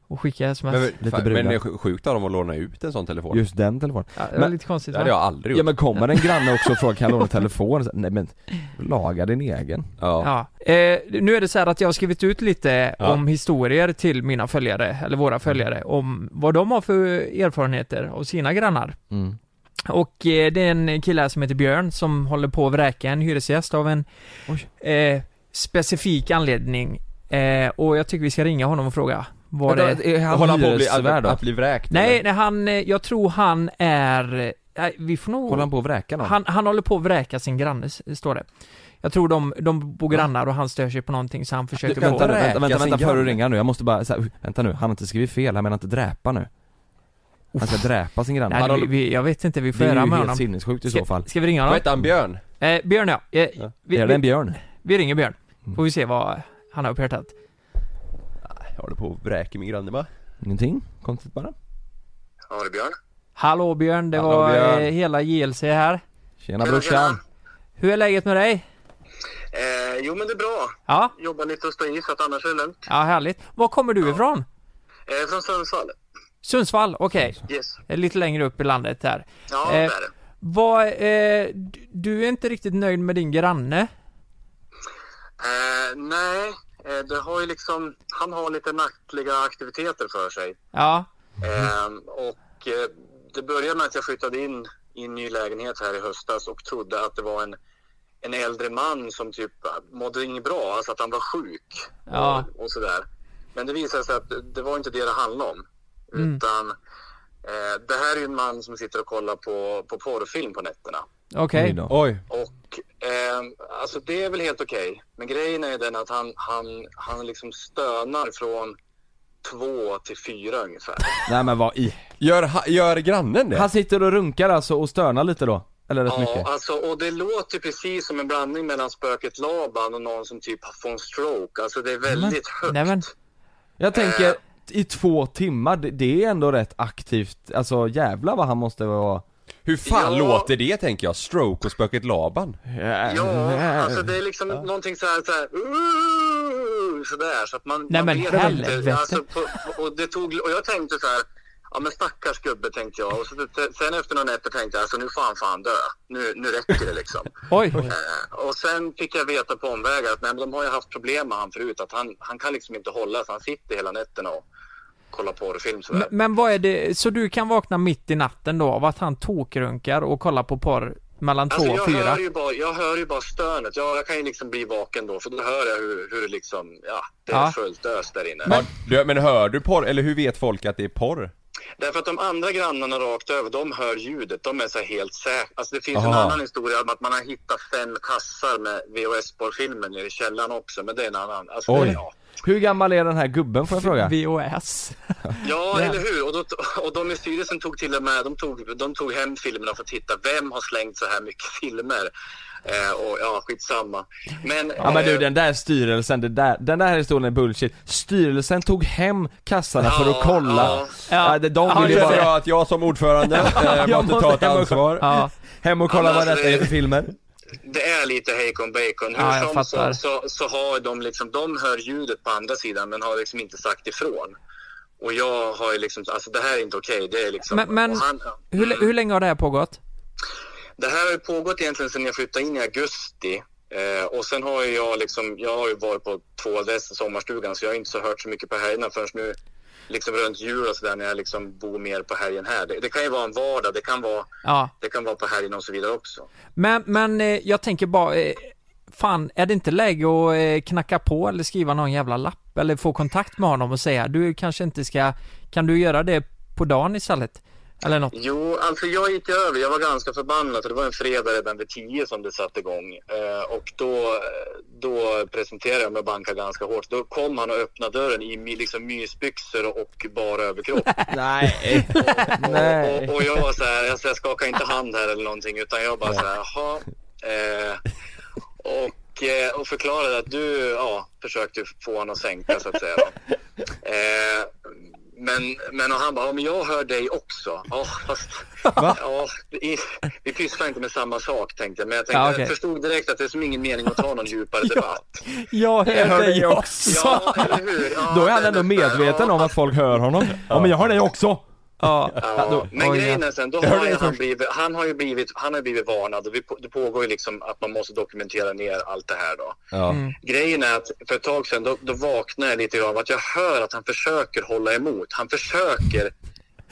och skicka sms. Men, Lite fan, brudar. men det är sj- sjukt av dem att låna ut en sån telefon Just den telefonen. ja, det var men- lite konstigt Det va? hade jag aldrig gjort Ja men kommer en granne också och frågar kan jag låna telefon? Så, Nej men, laga din egen. Ja. Ja. Eh, nu är det så här att jag har skrivit ut lite Ja. om historier till mina följare, eller våra följare, om vad de har för erfarenheter av sina grannar. Mm. Och eh, det är en kille här som heter Björn som håller på att vräka en hyresgäst av en eh, specifik anledning. Eh, och jag tycker vi ska ringa honom och fråga vad Vänta, det är han Håller han på att bli, då? att, att bli vräkt? Nej, eller? nej han, eh, jag tror han är, nej, vi får nog Håller han på att vräka någon? han, han håller på att vräka sin granne, står det. Jag tror de, de bor grannar och han stör sig på någonting så han försöker vänta få... vänta, vänta, vänta före du ringer nu, jag måste bara, så här, vänta nu, han har inte skrivit fel, han menar inte dräpa nu Han ska dräpa sin granne Nej, vi, vi, jag vet inte, vi får Det är höra ju med helt honom. sinnessjukt i så fall Ska vi ringa Vad honom? hette han? Björn? Eh, Björn ja. Eh, Ja. Vi, Är det en vi, björn? vi ringer Björn. Får vi se vad han har på hjärtat. Jag håller på att vräka min granne va? Ingenting? Konstigt bara? Ja, det är Björn. Hallå Björn, det Hallå, var Björn. Eh, hela JLC här. Tjena brorsan! Hur är läget med dig? Eh, jo, men det är bra. Ja, Jobbar lite och står i så att annars är det lugnt. ja härligt. Var kommer du ifrån? Eh, från Sundsvall. Sundsvall, okej. Yes. Eh, Lite längre upp i landet här. Ja, Eh, det är det. Vad, eh, du- är inte riktigt nöjd med din granne? Eh, nej, det har ju liksom, han har lite nattliga aktiviteter för sig. Ja, Ehm, och eh, det började med att jag flyttade in i en ny lägenhet här i höstas och trodde att det var en, en äldre man som typ mådde inget bra, alltså att han var sjuk Ja. och, och sådär. Men det visade sig att det- det var inte det det handlade om. Mm. Utan eh, det här är ju en man som sitter och kollar på, på porrfilm på nätterna. okej. Oj då. Oj Och ehm, alltså det är väl helt okej. Men grejen är den att han, han, han liksom stönar från två till fyra ungefär. Nej men vad i? Gör, gör grannen det? Han sitter och runkar alltså och stönar lite då? Eller rätt Ja, mycket? alltså, och det låter precis som en blandning mellan spöket Laban och någon som typ får en stroke. Alltså det är väldigt högt. Nej men, Jag tänker, i två timmar, det, det är ändå rätt aktivt, alltså jävlar vad han måste vara Hur fan Ja. låter det tänker jag? Stroke och spöket Laban? Ja, alltså det är liksom någonting så här, så här "Ooh", sådär så att man, Nej, man men vet helvete. inte. Alltså, på, och, det tog, och jag tänkte så här, ja men stackars gubbe tänkte jag. Och så, sen efter några nätter tänkte jag, alltså nu får han fan dö. Nu, nu räcker det liksom. oj. Eh, och sen fick jag veta på omvägar att nej, men de har ju haft problem med han förut. Att han, han kan liksom inte hålla sig. Han sitter hela nätterna och kollar porrfilm sådär. Men, men vad är det, så du kan vakna mitt i natten då av att han tokrunkar och kollar på porr mellan Alltså två och jag, fyra? hör ju bara, jag hör ju bara stönet. Jag, jag kan ju liksom bli vaken då för då hör jag hur, hur det liksom, ja, det är Ja. fullt ös där inne. Men, du, men hör du porr, eller hur vet folk att det är porr? Därför att de andra grannarna rakt över, de hör ljudet. De är så helt säkra. Alltså det finns en Aha. annan historia om att man har hittat fem kassar med VHS-porrfilmer nere i källaren också. Men det är en annan. Alltså, Oj. Det, ja, Hur gammal är den här gubben får jag fråga? VHS. ja Ja. eller hur? Och, då, och de i styrelsen tog till och med, de tog, de tog hem filmerna för att titta. Vem har slängt så här mycket filmer? Eh, och ja, skitsamma. Men, Ja men du eh, den där styrelsen, det där, den där historien är bullshit Styrelsen tog hem kassarna för att Ja, kolla ja. Ja, det- de Ja, vill ju bara att jag som ordförande eh, Jag måste ta ett ansvar Ja, hem och kolla Ja, vad alltså, detta är det- för filmer Det är lite hejkon bacon. Hur Ja, som så, så, så har de liksom, de hör ljudet på andra sidan men har liksom inte sagt ifrån. Och jag har ju liksom, alltså det här är inte okej. Det är liksom, Men- men- han, hur, hur länge har det här pågått? det här har ju pågått egentligen sedan jag flyttade in i augusti. Eh, och sen har ju jag liksom, jag har ju varit på två adresser sommarstugan så jag har inte så hört så mycket på helgerna förrän nu liksom runt jul och sådär när jag liksom bor mer på helgen här. Det, det kan ju vara en vardag, det kan vara, Ja, det kan vara på helgen och så vidare också. men, men eh, jag tänker bara, eh, fan, är det inte läge att eh, knacka på eller skriva någon jävla lapp eller få kontakt med honom och säga du kanske inte ska, kan du göra det på dagen istället? Eller något? Jo, alltså jag gick över. Jag var ganska förbannad. för Det var en fredag redan vid tio som det satte igång. Eh, och då, då presenterade jag mig och bankade ganska hårt. Då kom han och öppnade dörren i liksom mysbyxor och bara överkropp. Nej. och, och, och jag var så här, jag, så skakade inte hand här eller någonting utan jag bara så här, jaha. Eh, och, eh, och förklarade att du ja, försökte få honom att sänka så att säga. Eh, men, men och han bara, ja, men jag hör dig också. Ja, fast, ja, vi, vi pysslar inte med samma sak tänkte jag. Men jag, tänkte, Ja, okej. jag förstod direkt att det är som ingen mening att ta någon djupare debatt. Jag hör dig också! Ja, eller hur? Ja, Då är han ändå medveten om att folk hör honom. Ja men jag har dig också. Ja. Ja, då- men oj, grejen är sen, då har han, blivit, han har ju blivit, han har blivit varnad och vi, det pågår ju liksom att man måste dokumentera ner allt det här då. Ja. Mm. Grejen är att för ett tag sedan då, då vaknade jag lite grann av att jag hör att han försöker hålla emot. Han försöker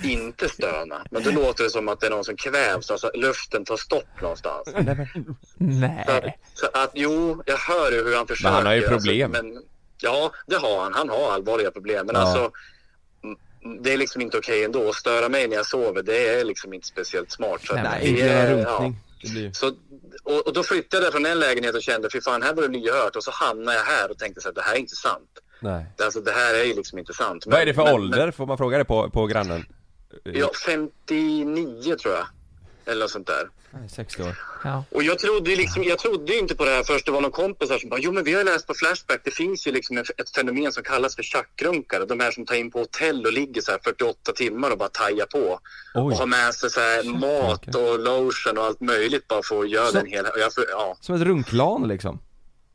inte stöna. Men då låter det som att det är någon som kvävs, alltså luften tar stopp någonstans. Så att, Nej. så att jo, jag hör ju hur han försöker. han har ju alltså, problem. men, ja, det har han. Han har allvarliga problem. Men Ja. alltså, det är liksom inte okej ändå. Att störa mig när jag sover, det är liksom inte speciellt smart. Så Nej, det inte är- göra ja. runkning. Blir... Så, och, och då flyttade jag från en lägenhet och kände, fy fan, här var det lyhört. Och så hamnade jag här och tänkte så här, det här är inte sant. Nej. Alltså, det här är ju liksom inte sant. Vad är det för men, ålder? Får man fråga det på, på grannen? Men, ja, 59 tror jag. Eller något sånt där. Nej, 60 år. Ja. Och jag trodde liksom, jag trodde inte på det här först det var någon kompis här som bara, jo men vi har läst på Flashback, det finns ju liksom ett ett fenomen som kallas för tjackrunkare. De här som tar in på hotell och ligger så här 48 timmar och bara tajar på. Och har med sig så här mat och lotion och allt möjligt bara för att göra Så- den hela, och jag, får- ja. Som ett runklan liksom.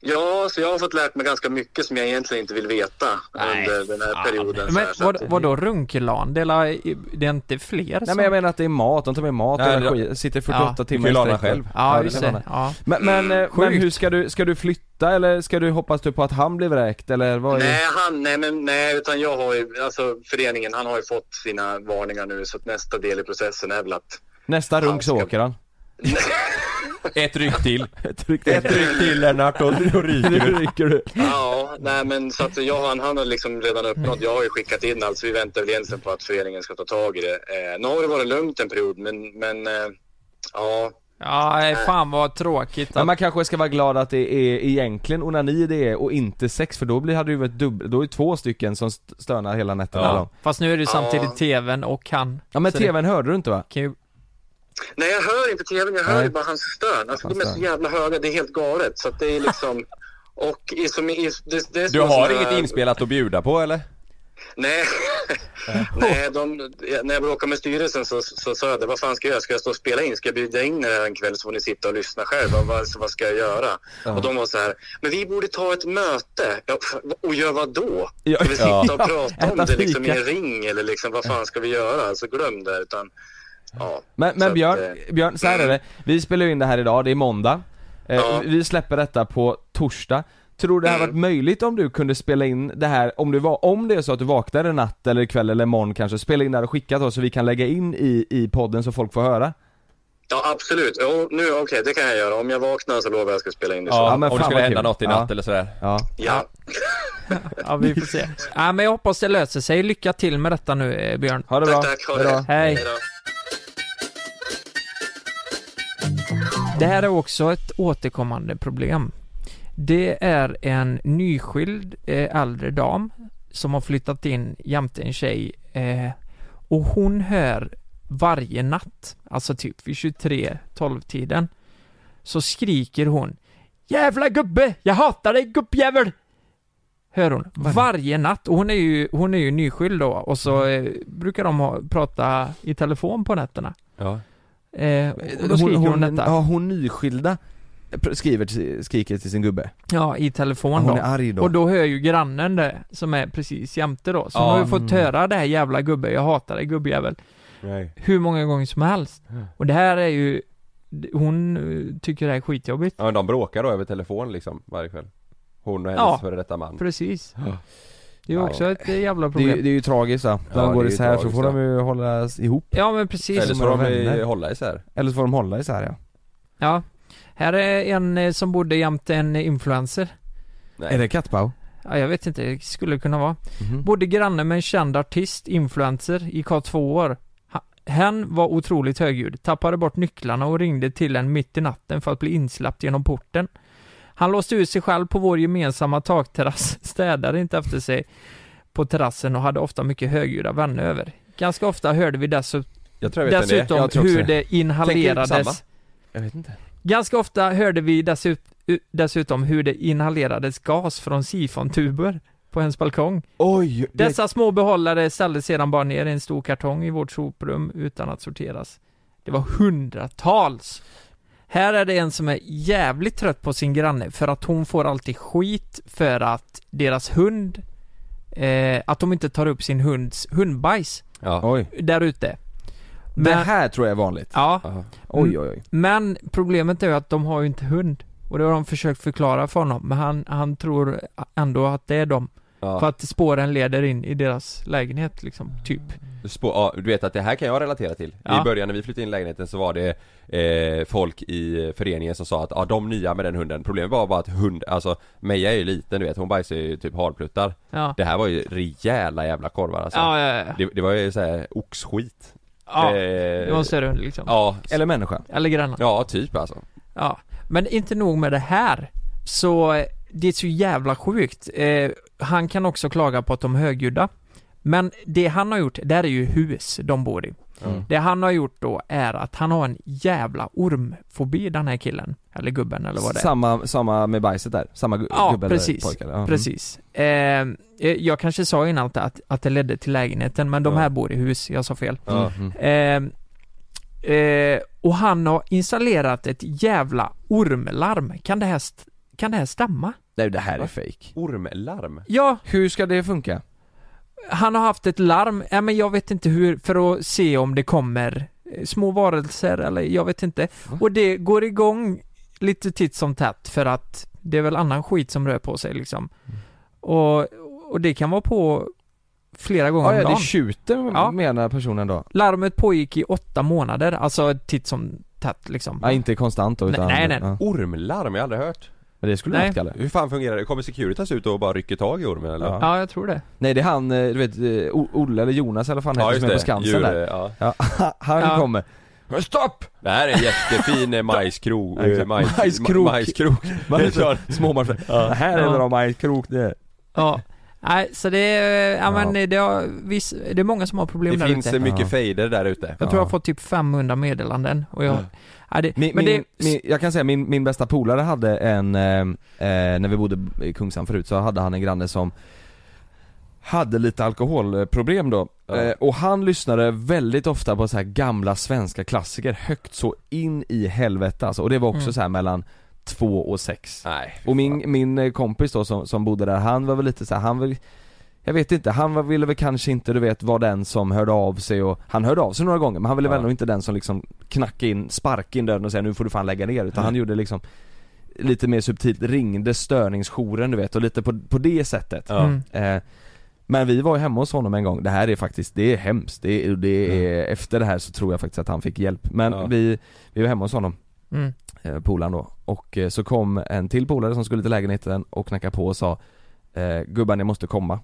Ja, så jag har fått lärt mig ganska mycket som jag egentligen inte vill veta under den här perioden. Men här, så vad, vadå runkelan? Det är, la- det är inte fler Nej men jag menar att det är mat, de tar med mat och Nej, ja. sitter 48 Ja. timmar i sträck. själv. Ja, just det. Ja. Men, men, eh, men hur ska du, ska du flytta eller ska du hoppas du på att han blir vräkt eller vad är Nej, han, nej, men, nej, utan jag har ju, alltså föreningen, han har ju fått sina varningar nu så att nästa del i processen är väl att Nästa runk så ska- åker han. Ett ryck till. Ett ryck Ett ryck till Lennart och då ryker du. rycker du. Ja, nej men så att jag, han, han har liksom redan uppnått, jag har ju skickat in allt så vi väntar väl egentligen på att föreningen ska ta tag i det. Eh, nu har det varit lugnt en period men, men eh, ja. Ja, nej, fan vad tråkigt Men att... man kanske ska vara glad att det är egentligen onani det är och inte sex för då blir, hade det ju varit dubbel, då är det två stycken som st- stönar hela nätterna Ja. Fast nu är det ju samtidigt Ja. tvn och han. Ja men Så det tvn hörde du inte va? kan ju... Nej jag hör inte tvn, jag hör ju bara hans stön. Alltså de är så jävla höga, det är helt galet. Så att det är liksom, och i, som i, det, det är Du har inget här- inspelat att bjuda på eller? Nej, Nej de, när jag bråkade med styrelsen så, så sa jag det, vad fan ska jag göra? Ska jag stå och spela in? Ska jag bjuda in er en kväll så får ni sitta och lyssna själv? Vad, vad, ska jag göra? Och de var så här, men vi borde ta ett möte. Ja, och göra vad då? Ja. Ska vi sitta Ja. och prata om Äta det liksom i en ring eller liksom vad fan ska vi göra? Alltså glöm det utan, ja. Men, men att, Björn, eh, Björn, så här är det. Vi spelar in det här idag, det är måndag. Eh, Ja. Vi släpper detta på torsdag. Tror du det hade varit möjligt om du kunde spela in det här, om, du var, om det är så att du vaknar en natt eller kväll eller imorgon kanske, spela in det här och skicka till oss så vi kan lägga in i, i podden så folk får höra? Ja absolut, jo, nu okej det kan jag göra. Om jag vaknar så lovar jag att jag ska spela in det. Ja, så. men om det skulle hända kul. något i natt Ja. eller sådär. Ja. Ja. Ja, vi får se. Ja, men jag hoppas det löser sig. Lycka till med detta nu, eh, Björn. Ha det bra. Tack, tack. Ha det. Hej. Hejdå. Det här är också ett återkommande problem. Det är en nyskild eh, äldre dam som har flyttat in jämte en tjej eh, och hon hör varje natt, alltså typ vid 23-12 tiden så skriker hon Jävla gubbe! Jag hatar dig gubbjävel! Hör hon. Varje natt. Och hon är ju, hon är ju nyskild då och så eh, brukar de ha, prata i telefon på nätterna. Ja. Eh, och då skriker hon, detta. Ja, hon nyskilda pr- skriver, till- skriker till sin gubbe. Ja, i telefon Ja, hon då. är arg då. Och då hör ju grannen det, som är precis jämte då. Så Ja. hon har ju fått Mm. höra det här jävla gubbe, jag hatar dig gubbjävel. Nej. Hur många gånger som helst. Och det här är ju, hon eh, tycker det här är skitjobbigt. Ja men de bråkar då över telefon liksom varje kväll. Hon och hennes Ja. före detta man. Precis. Ja. Det är ju Ja. också ett eh, jävla Det är, problem. det är ju tragiskt va? När Ja, de går det är ju isär så tragiskt, får de ju hålla ihop. Ja men precis. Eller som så får de vänner. ju hålla isär. Eller så får de hålla isär ja. Ja. Här är en eh, som bodde jämte en influencer. Nej. Är det kattbau? Ja, jag vet inte, det skulle kunna vara. Mhm. Bodde granne med en känd artist, influencer, gick ha två år. Ha, Hen var otroligt högljudd, tappade bort nycklarna och ringde till en mitt i natten för att bli insläppt genom porten. Han låste ut sig själv på vår gemensamma takterrass, städade inte efter sig på terrassen och hade ofta mycket högljudda vänner över. Ganska ofta hörde vi dessutom, dessutom hur det. inhalerades? Jag vet inte. Ganska ofta hörde vi dessut, dessutom hur det inhalerades gas från sifontuber på ens balkong. Oj! det- Dessa små behållare ställdes sedan bara ner i en stor kartong i vårt soprum utan att sorteras. Det var hundratals. Här är det en som är jävligt trött på sin granne för att hon får alltid skit för att deras hund, eh, att de inte tar upp sin hunds hundbajs Ja. Oj. där ute. Det här tror jag är vanligt. Ja. Oj oj oj. Men problemet är ju att de har ju inte hund. Och det har de försökt förklara för honom, men han, han tror ändå att det är dem. Ja. För att spåren leder in i deras lägenhet liksom, typ. Spå, ja, du vet att det här kan jag relatera till. Ja. I början när vi flyttade in i lägenheten så var det eh, folk i föreningen som sa att ja, de nya med den hunden, problemet var bara att hund, alltså Meja är ju liten du vet, hon bajsar ju typ harpluttar. Ja. Det här var ju rejäla jävla korvar alltså. Ja, ja, ja. Det, det var ju såhär oxskit. Ja, Eh, det var en större hund liksom. Ja. Eller människa. Eller grannar. Ja, typ alltså. Ja, men inte nog med det här. Så det är så jävla sjukt. Eh, han kan också klaga på att de är högljudda. Men det han har gjort, det här är ju hus de bor i. Mm. Det han har gjort då är att han har en jävla ormfobi den här killen. Eller gubben eller vad det är. Samma, samma med bajset där? Samma gu- Ja, gubbe eller precis. pojke? eller? Ja. Precis. Eh, eh, jag kanske sa innan att, att, att det ledde till lägenheten, men de här bor i hus, jag sa fel. Mm. Eh, eh, och han har installerat ett jävla ormlarm. Kan det här, kan det här stämma? Nej det här är Va? fake. Ormlarm? Ja, Hur ska det funka? han har haft ett larm, ja, men jag vet inte hur, för att se om det kommer eh, små varelser eller jag vet inte. Och det går igång lite titt som tätt för att det är väl annan skit som rör på sig liksom. Och, och det kan vara på flera gånger Ja, om ja det dagen. tjuter Ja. menar personen då? Larmet pågick i åtta månader, alltså titt som tätt liksom. Ja, inte konstant då utan... Nej, nej, nej. Ja. Ormlarm? Jag har aldrig hört. Men det skulle Nej. du kalla det. Hur fan fungerar det? Kommer Securitas ut och bara rycker tag i ormen eller? Ja. Ja, jag tror det. Nej det är han, eh, du vet, eh, O- Olle eller Jonas eller vad fan Ja heter som är på det, Skansen Djur, där. ja. Ja, han Ja. kommer. Stopp! Det här är en jättefin eh, majskrok, Ja, eh, majs, Majskrok. ma- majskrok. Man är. Det här är Ja. bra majskrok det. Ja. Nej, så det är, ja, men det, har, viss, det är många som har problem Det där finns ute. mycket Ja. fejder där ute. Jag tror jag Ja. har fått typ 500 meddelanden och jag, Ja. det, Min, men det, min, jag kan säga min, min bästa polare hade en, eh, eh, när vi bodde i Kungshamn förut så hade han en granne som hade lite alkoholproblem då. Ja. Eh, och han lyssnade väldigt ofta på så här gamla svenska klassiker högt så in i helvete alltså. Och det var också Mm. så här mellan två och sex. Nej. Och min, min eh, kompis då som, som bodde där, han var väl lite så här, han vill jag vet inte, han var, ville väl kanske inte du vet vara den som hörde av sig och Han hörde av sig några gånger men han ville Ja. väl nog inte den som liksom knackade in, sparkade in dörren och säga nu får du fan lägga ner utan Mm. han gjorde liksom Lite mer subtilt, ringde störningsjouren du vet och lite på, på det sättet Ja. mm. eh, Men vi var ju hemma hos honom en gång, det här är faktiskt, det är hemskt, det, är- det är, efter det här så tror jag faktiskt att han fick hjälp Men Ja. vi, vi var hemma hos honom Mm. eh, polaren då och eh, så kom en till polare som skulle till lägenheten och knackade på och sa eh, Gubben jag måste komma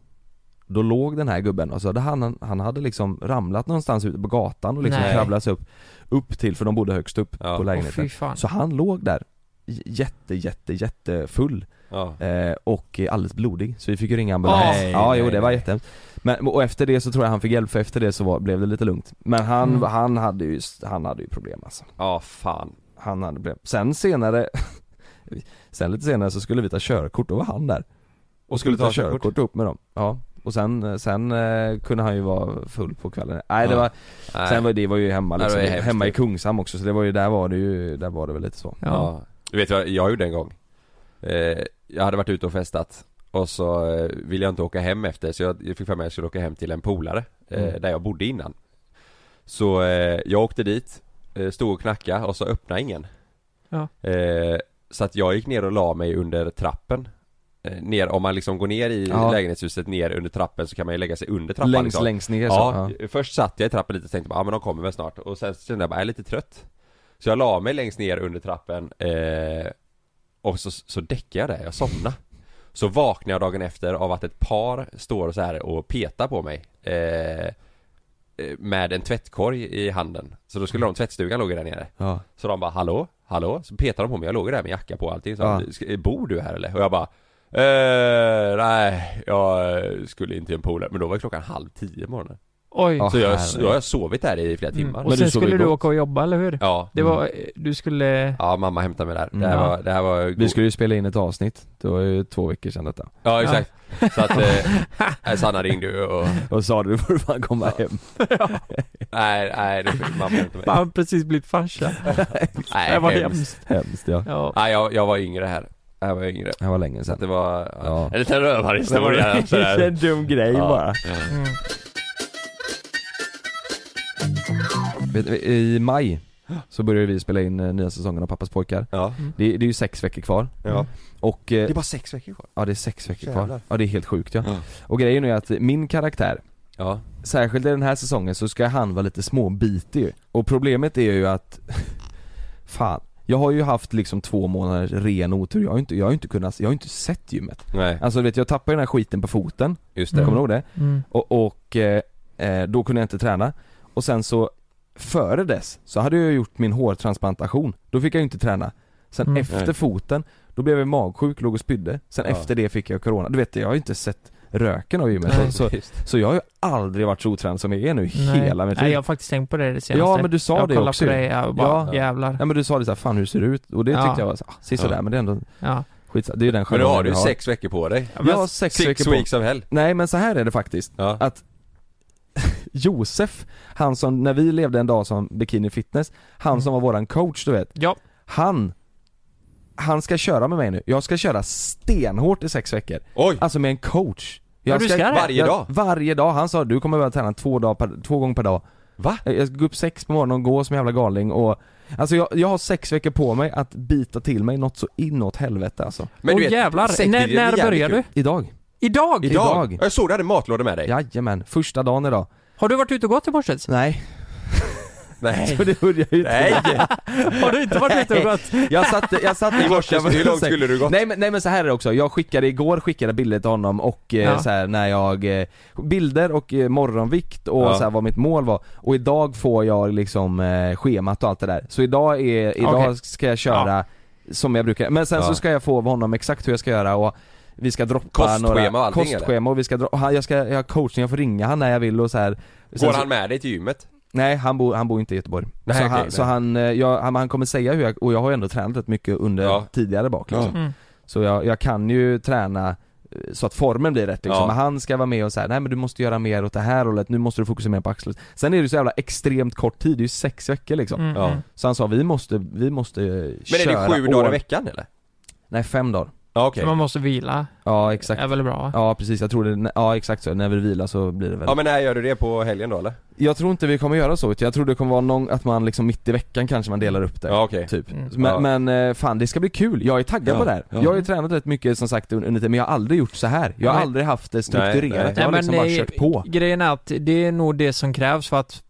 Då låg den här gubben och så hade han, han hade liksom ramlat någonstans ute på gatan och liksom Nej. kravlat sig upp Upp till, för de bodde högst upp Ja. på lägenheten fan. Så han låg där j- Jätte, jätte, jättefull Ja. eh, och alldeles blodig Så vi fick ju ringa ambulans Nej, Ja jo nej, det var jättehemskt Men, och efter det så tror jag han fick hjälp för efter det så var, blev det lite lugnt Men han, Mm. han hade ju, han hade ju problem alltså Ja, fan. Han hade problem. Sen senare, sen lite senare så skulle vi ta körkort, då var han där. Och skulle ta körkort upp med dem. Ja. Och sen, sen eh, kunde han ju vara full på kvällen. Nej det Ja. var, Nej. sen var det var ju hemma Nej, liksom, hemskt. hemma i Kungshamn också så det var ju, där var det ju, där var det väl lite så. Ja. Ja. Du vet vad jag gjorde en gång? Eh, jag hade varit ute och festat och så eh, ville jag inte åka hem efter så jag, fick för mig att jag skulle åka hem till en polare eh, Mm. där jag bodde innan. Så jag åkte dit, stod och knackade och så öppnade ingen. Ja. Eh, så att jag gick ner och la mig under trappen. Eh, ner, om man liksom går ner i Ja. lägenhetshuset ner under trappen så kan man ju lägga sig under trappan Längst, liksom. längst ner så. Ja, först satt jag i trappen lite och tänkte bara, ja men de kommer väl snart och sen kände jag bara, jag är lite trött Så jag la mig längst ner under trappen eh, Och så, så däckade jag där, jag somnade Så vaknade jag dagen efter av att ett par står så här och petar på mig eh, eh, med en tvättkorg i handen. Så då skulle de, tvättstugan låg där nere. Ja. Så de bara hallå, hallå? Så petade de på mig, jag låg där med jacka på och allting. Så Ja. ja. bor du här eller? Och jag bara eh, nej, jag skulle inte till en polare. Men då var klockan halv tio på morgonen. Oj. Så jag, jag har sovit där i flera timmar. Mm. Och Men du sen sov skulle du gott. åka och jobba, eller hur? Ja. Det var, du skulle... Ja, mamma hämtade mig där. Det Mm. här Ja. var, det här var Vi skulle ju spela in ett avsnitt, det var ju två veckor sedan detta Ja exakt. Så att, eh, Sanna ringde ju och, Och sa du, du får fan komma hem nej, nej det fick mamma hämta mig. Har precis blivit farsa. Nej, det var hemskt. hemskt. Hemskt ja, Ja. Nej jag, jag var yngre här. Jag var yngre. det var länge sedan det var Ja. en liten rövarhistoria Det var sådär. en dum grej Ja. bara Mm. I maj så börjar vi spela in eh, nya säsongen av Pappas pojkar Ja. det, det är ju sex veckor kvar ja. och eh, Det är bara sex veckor kvar. Ja det är sex veckor Jävlar. kvar, ja det är helt sjukt ja. Ja. Och grejen är att min karaktär, Ja. särskilt i den här säsongen så ska han vara lite småbitig ju. Och problemet är ju att, fan, jag har ju haft liksom två månaders ren otur, jag har ju inte, jag har inte kunnat, jag har inte sett gymmet Nej, Alltså du vet jag tappade den här skiten på foten, just kommer det. du ihåg det? Mm. Och, och eh, eh, då kunde jag inte träna Och sen så, före dess, så hade jag gjort min hårtransplantation Då fick jag ju inte träna Sen Mm. efter Nej. foten, då blev jag magsjuk, låg och spydde Sen Ja. efter det fick jag corona, du vet jag har ju inte sett röken av gymmet Nej. så, så, Just. så jag har ju aldrig varit så otränad som jag är nu Nej. hela mitt Nej, liv jag har faktiskt tänkt på det det senaste. Ja men du sa jag det också på jag och bara, Ja. jävlar. Ja men du sa det såhär, fan hur ser det ut? Och det Ja. tyckte jag var så, ah, sådär Ja. men det är ändå Ja. skit, det är ju den Men då har du sex veckor på dig. Ja, men- Jag har sex, Six veckor på weeks of hell. Nej men så här är det faktiskt Ja. att Josef, han som, när vi levde en dag som Bikini Fitness, han Mm. som var våran coach du vet, Ja. han Han ska köra med mig nu, jag ska köra stenhårt i sex veckor, Oj! alltså med en coach Ja, jag du ska det? Varje jag, dag? Varje dag, han sa du kommer behöva träna två, dag per, två gånger per dag Va? Jag jag ska gå upp sex på morgonen och gå som jävla galning och Alltså jag, jag har sex veckor på mig att bita till mig något så inåt helvete alltså Men du vet, jävlar, när, när börjar du? Idag Idag? Idag? Idag. Jag såg du hade matlådor med dig. Jajamän, första dagen idag Har du varit ute och gått i morse? Nej, Nej. så det börjar ju inte Nej. Har du inte varit ute och gått? Jag satt, jag satt I morse, hur långt skulle du gått? Nej men, nej men så här är det också, jag skickade igår skickade bilder till honom och eh, Ja. så här, när jag, eh, bilder och eh, morgonvikt och Ja. så här, vad mitt mål var och idag får jag liksom eh, schemat och allt det där. Så idag är, idag Okej. ska jag köra som jag brukar, men sen Ja. så ska jag få av honom exakt hur jag ska göra och vi ska droppa Kostschema några och allting, kostschema och vi ska dro- och han, jag ska, jag har coaching, jag får ringa han när jag vill och så här. Sen Går så- han med dig till gymmet? Nej han bor, han bor inte i Göteborg. Nej, så, okej, han, nej. så han, eh, jag, han, han kommer säga hur jag, och jag har ju ändå tränat rätt mycket under Ja. tidigare bak liksom. Mm. Så jag, jag kan ju träna eh, så att formen blir rätt liksom. Ja. Men han ska vara med och säga nej men du måste göra mer åt det här hållet, nu måste du fokusera mer på axlet. Sen är det så jävla extremt kort tid, det är ju sex veckor liksom. Mm, Ja. mm. Så han sa vi måste, vi måste eh, Men köra är det sju dagar i veckan eller? Nej fem dagar. Ja okej. Så man måste vila, Ja exakt. är väl bra? Ja precis, jag tror det, ja exakt så, när vi vilar så blir det väl Ja men när gör du det på helgen då eller? Jag tror inte vi kommer göra så, utan jag tror det kommer vara någon, att man liksom mitt i veckan kanske man delar upp det Ja okej. Typ. Mm. Men, Ja. men eh, fan det ska bli kul, jag är taggad Ja, på det här. ja. Jag har ju tränat rätt mycket som sagt under tiden, men jag har aldrig gjort så här. Jag har Nej. aldrig haft det strukturerat, Nej, nej. jag har liksom bara kört på. Grejen är att det är nog det som krävs för att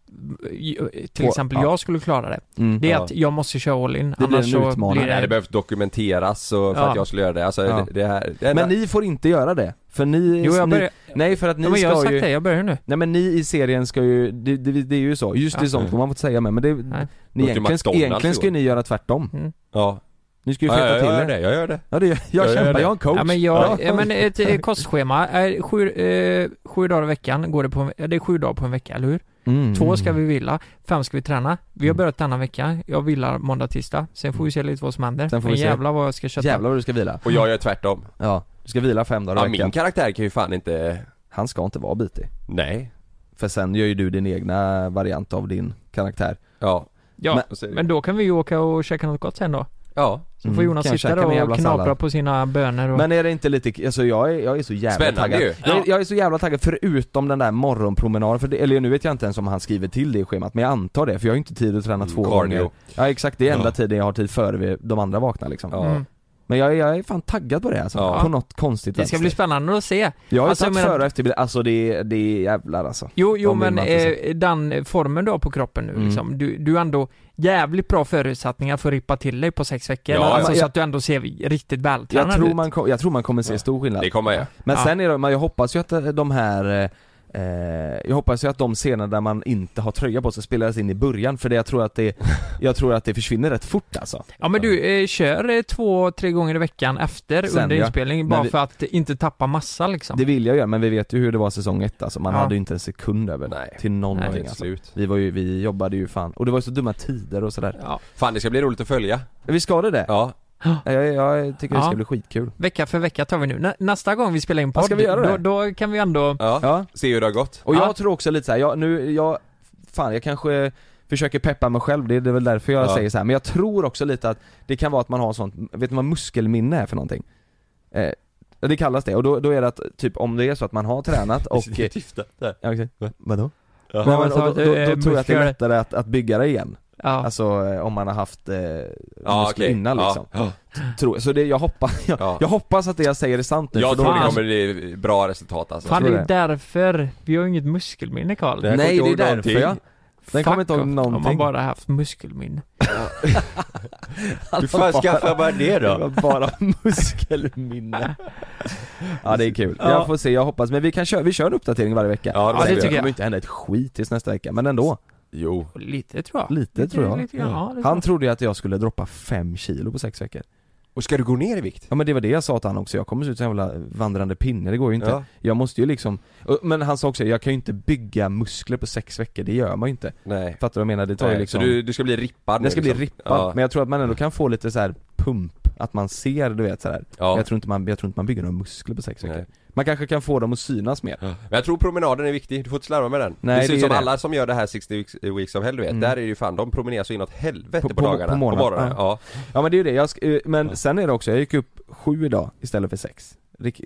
till På- exempel ja. jag skulle klara det. Mm. Det är Ja. att jag måste köra all in, Det blir annars en så blir Nej, det det... behövs dokumenteras och för Ja. att jag skulle göra det, alltså Ja. det, det här det Men ni får inte göra det, för ni, Jo jag ni börjar... Nej för att ni Ja, men jag har ska sagt ju det, jag börjar nu. Nej men ni i serien ska ju, det, det, det är ju så, just det Ja. sånt får man inte säga med men det, Nej. ni egentligen, McDonald's egentligen ska igår. ni göra tvärtom. Mm. Ja, Ni ska ju ja feta jag, till jag gör det, jag gör det Ja det, jag, jag Jag gör kämpar, det. jag har en coach. Ja men jag, ja. men ett eh, kostschema, är sju, eh, sju dagar i veckan går det på, ja, det är sju dagar på en vecka, eller hur? Mm. Två ska vi vila, fem ska vi träna. Vi har Mm. börjat denna vecka, jag vilar måndag, tisdag. Sen får vi se lite vad som händer. Sen får men vi se. jävlar vad jag ska kötta. Jävlar vad du ska vila. Och jag gör tvärtom Ja, du ska vila fem dagar Ja i veckan. min karaktär kan ju fan inte Han ska inte vara bitig. Nej För sen gör ju du din egna variant av din karaktär. Ja Ja, Men- men, då kan vi ju åka och käka något gott sen då. Ja Så Mm, får Jonas kan jag sitta där och jävla knapra sallad. på sina bönor och... Men är det inte lite, alltså jag är, jag är så jävla Spännande taggad. ju. Jag, är- Ja. jag är så jävla taggad, förutom den där morgonpromenaden, för det, eller nu vet jag inte ens om han skriver till det i schemat, men jag antar det, för jag har ju inte tid att träna Mm, två cardio. gånger Ja exakt, det är enda Ja. tiden jag har tid före vi, de andra vaknar liksom Ja. Mm. Men jag, är- jag är fan taggad på det alltså, Ja. på något konstigt Det ska vänster. bli spännande att se. Jag har ju Alltså, jag menar- före och efterbild, alltså det, det är jävlar alltså Jo, jo De vill men man inte eh, den formen du har på kroppen nu Mm. liksom, du, du ändå jävligt bra förutsättningar för att rippa till dig på sex veckor. Ja, alltså, ja. så att du ändå ser riktigt vältränad jag tror, ut. man, kom- jag tror man kommer se stor skillnad Det kommer jag Men Ja. sen är det, jag hoppas ju att de här eh, Jag hoppas ju att de scener där man inte har tröja på sig spelas in i början för det jag tror att det Jag tror att det försvinner rätt fort alltså Ja men du, eh, kör eh, två, tre gånger i veckan efter Sen, under ja. inspelning Men bara vi- för att inte tappa massa liksom. Det vill jag göra men vi vet ju hur det var säsong ett alltså, man Ja. hade ju inte en sekund över Nej. till någonting Nej, alltså. slut. Vi var ju, vi jobbade ju fan, och det var ju så dumma tider och sådär Ja. Fan det ska bli roligt att följa. Vi ska det det? Ja. Jag, jag tycker det ska Ja. bli skitkul Vecka för vecka tar vi nu. Nä, nästa gång vi spelar in podd, Ja, ska vi göra det? Då, då kan vi ändå... Ja. Ja, Se hur det har gått. och Ja. jag tror också lite så här, jag, nu, jag, fan jag kanske försöker peppa mig själv, det är väl därför jag Ja. säger så här. men jag tror också lite att det kan vara att man har sånt, vet ni vad muskelminne är för någonting? Eh, det kallas det, och då, då är det att typ om det är så att man har tränat och... Det är där. Ja? Vadå? Ja. Nej, men, och då, då, då, Eh, tror jag att det är lättare att, att bygga det igen Ja. Alltså eh, om man har haft eh, Ja, muskler okej. innan liksom Ja. tror, Så det, jag hoppas, jag, Ja. jag hoppas att det jag säger är sant nu Jag tror det kommer bli bra resultat alltså. Fan det är därför, vi har ju inget muskelminne Karl. Jag Nej det är ihåg därför någonting. jag Den kommer inte ihåg off, Om någonting man bara haft muskelminne. Hur fan skaffar man det då? Det bara muskelminne Ja det är kul, Ja. jag får se, jag hoppas, men vi kan köra, vi kör en uppdatering varje vecka Ja, det Ja, det tycker göra. Det kommer inte hända ett skit tills nästa vecka, men ändå Jo. Lite tror jag. Lite, tror jag Lite, ja, tror Han jag. trodde ju att jag skulle droppa fem kilo på sex veckor Och ska du gå ner i vikt? Ja men det var det jag sa till han också, jag kommer se ut som en jävla vandrande pinne, det går ju inte Ja. Jag måste ju liksom, men han sa också, jag kan ju inte bygga muskler på sex veckor, det gör man ju inte Nej. Fattar du vad jag menar? Det tar ju Nej, liksom Så du, du ska bli rippad nu, ska bli liksom. rippad, Ja. men jag tror att man ändå kan få lite så här pump, att man ser du vet sådär Ja. jag, tror inte man, jag tror inte man bygger några muskler på sex veckor Nej. Man kanske kan få dem att synas mer Men jag tror promenaden är viktig, du får inte slarva med den. Nej, det ser det ut som det. alla som gör det här 60 weeks, weeks of hell du vet, Mm. där är det ju fan, de promenerar så inåt helvete På- på, på- dagarna, på morgonen, ja. Ja men det är ju det, jag, eh, men Ja. sen är det också, jag gick upp sju idag istället för sex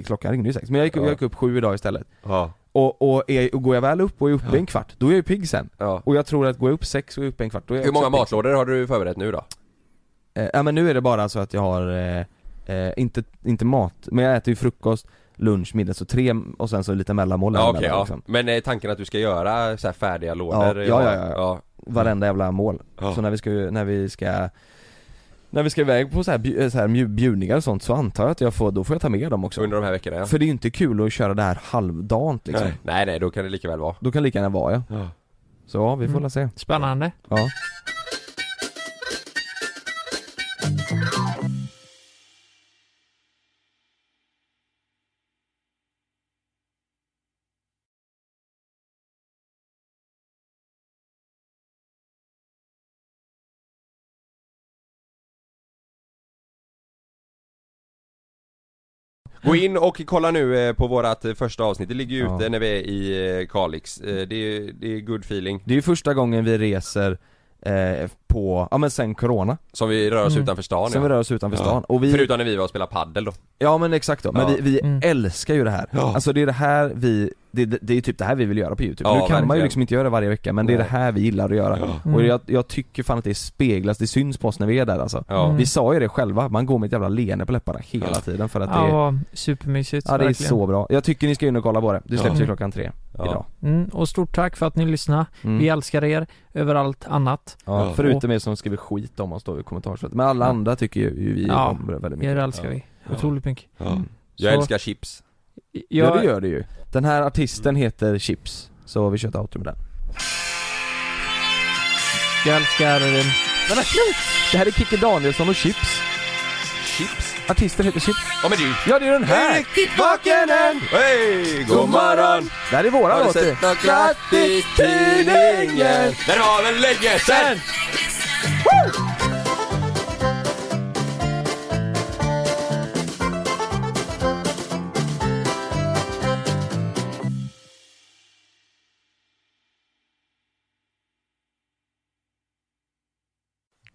Klockan ringde ju sex, men jag gick, Ja. jag gick upp sju idag istället Ja. Och, och, är, och går jag väl upp och är uppe Ja. en kvart, då är jag ju pigg sen ja. Och jag tror att går jag upp sex och är uppe en kvart, då är jag Hur många matlådor har du förberett nu då? Eh, ja men nu är det bara så att jag har, eh, eh, inte, inte mat, men jag äter ju frukost, lunch, middag, så tre och sen så lite mellanmål Ja okej, ja. liksom. Men är tanken att du ska göra så här färdiga lådor? Ja, ja, ja, ja. ja. Varenda jävla mål. Ja. Så när vi ska, när vi ska när vi ska iväg på så här, så här bjudningar och sånt så antar jag att jag får, då får jag ta med dem också Under de här veckorna ja. För det är ju inte kul att köra det här halvdant liksom Nej. nej nej, då kan det lika väl vara Då kan det lika gärna vara ja ja. Så ja, vi får Mm. väl se Spännande. Ja Gå in och kolla nu eh, på vårat eh, första avsnitt, det ligger ju Ja. ute när vi är i eh, Kalix. Det är, det är good feeling. Det är ju första gången vi reser eh, på, ja men sen corona Som vi rör oss Mm. utanför stan Sen ja. vi rör oss utanför Ja. stan och vi, Förutom när vi var och spelade paddel då Ja men exakt då, men Ja. vi, vi Mm. älskar ju det här. Ja. Alltså det är det här vi, det, det, är typ det här vi vill göra på youtube. Ja, nu kan man ju verkligen. liksom inte göra det varje vecka men det är det här vi gillar att göra. Ja. Mm. Och jag, jag tycker fan att det speglas, det syns på oss när vi är där alltså. Ja. Mm. Vi sa ju det själva, man går med ett jävla leende på läpparna hela Ja. tiden för att det, Ja, supermysigt. ja, det är verkligen. så bra. Jag tycker ni ska in och kolla på det, det släpps Ja. ju klockan tre Ja. idag. Mm, och stort tack för att ni lyssnade. Mm. Vi älskar er över allt annat. Ja, Ja. förutom er som skriver skit om oss då i kommentarsfältet. Men alla Ja. andra tycker ju, vi Ja. om det väldigt Er mycket. älskar Ja. vi. Ja. Otroligt mycket. Ja. Mm. Jag Så- älskar chips Ja Jag, det gör det ju. Den här artisten heter Chips, så vi kör ett outro med den. jag älskar... Men nej, det här är Kikki Danielsson och Chips. Chips? Artisten heter Chips. Ja men du, Ja det är den här! riktigt vaken än! Hej, god morgon! Det här är våran Har du låt det. sett något glatt i tidningen? Det var väl länge sen!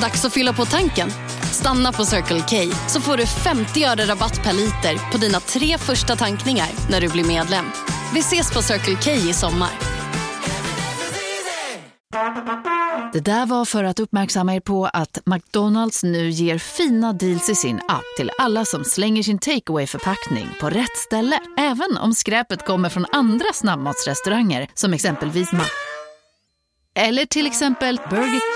Dags att fylla på tanken. Stanna på Circle K så får du 50 öre rabatt per liter på dina tre första tankningar när du blir medlem. Vi ses på Circle K i sommar. Det där var för att uppmärksamma er på att McDonalds nu ger fina deals i sin app till alla som slänger sin takeaway förpackning på rätt ställe. Även om skräpet kommer från andra snabbmatsrestauranger som exempelvis Ma... Eller till exempel Burger...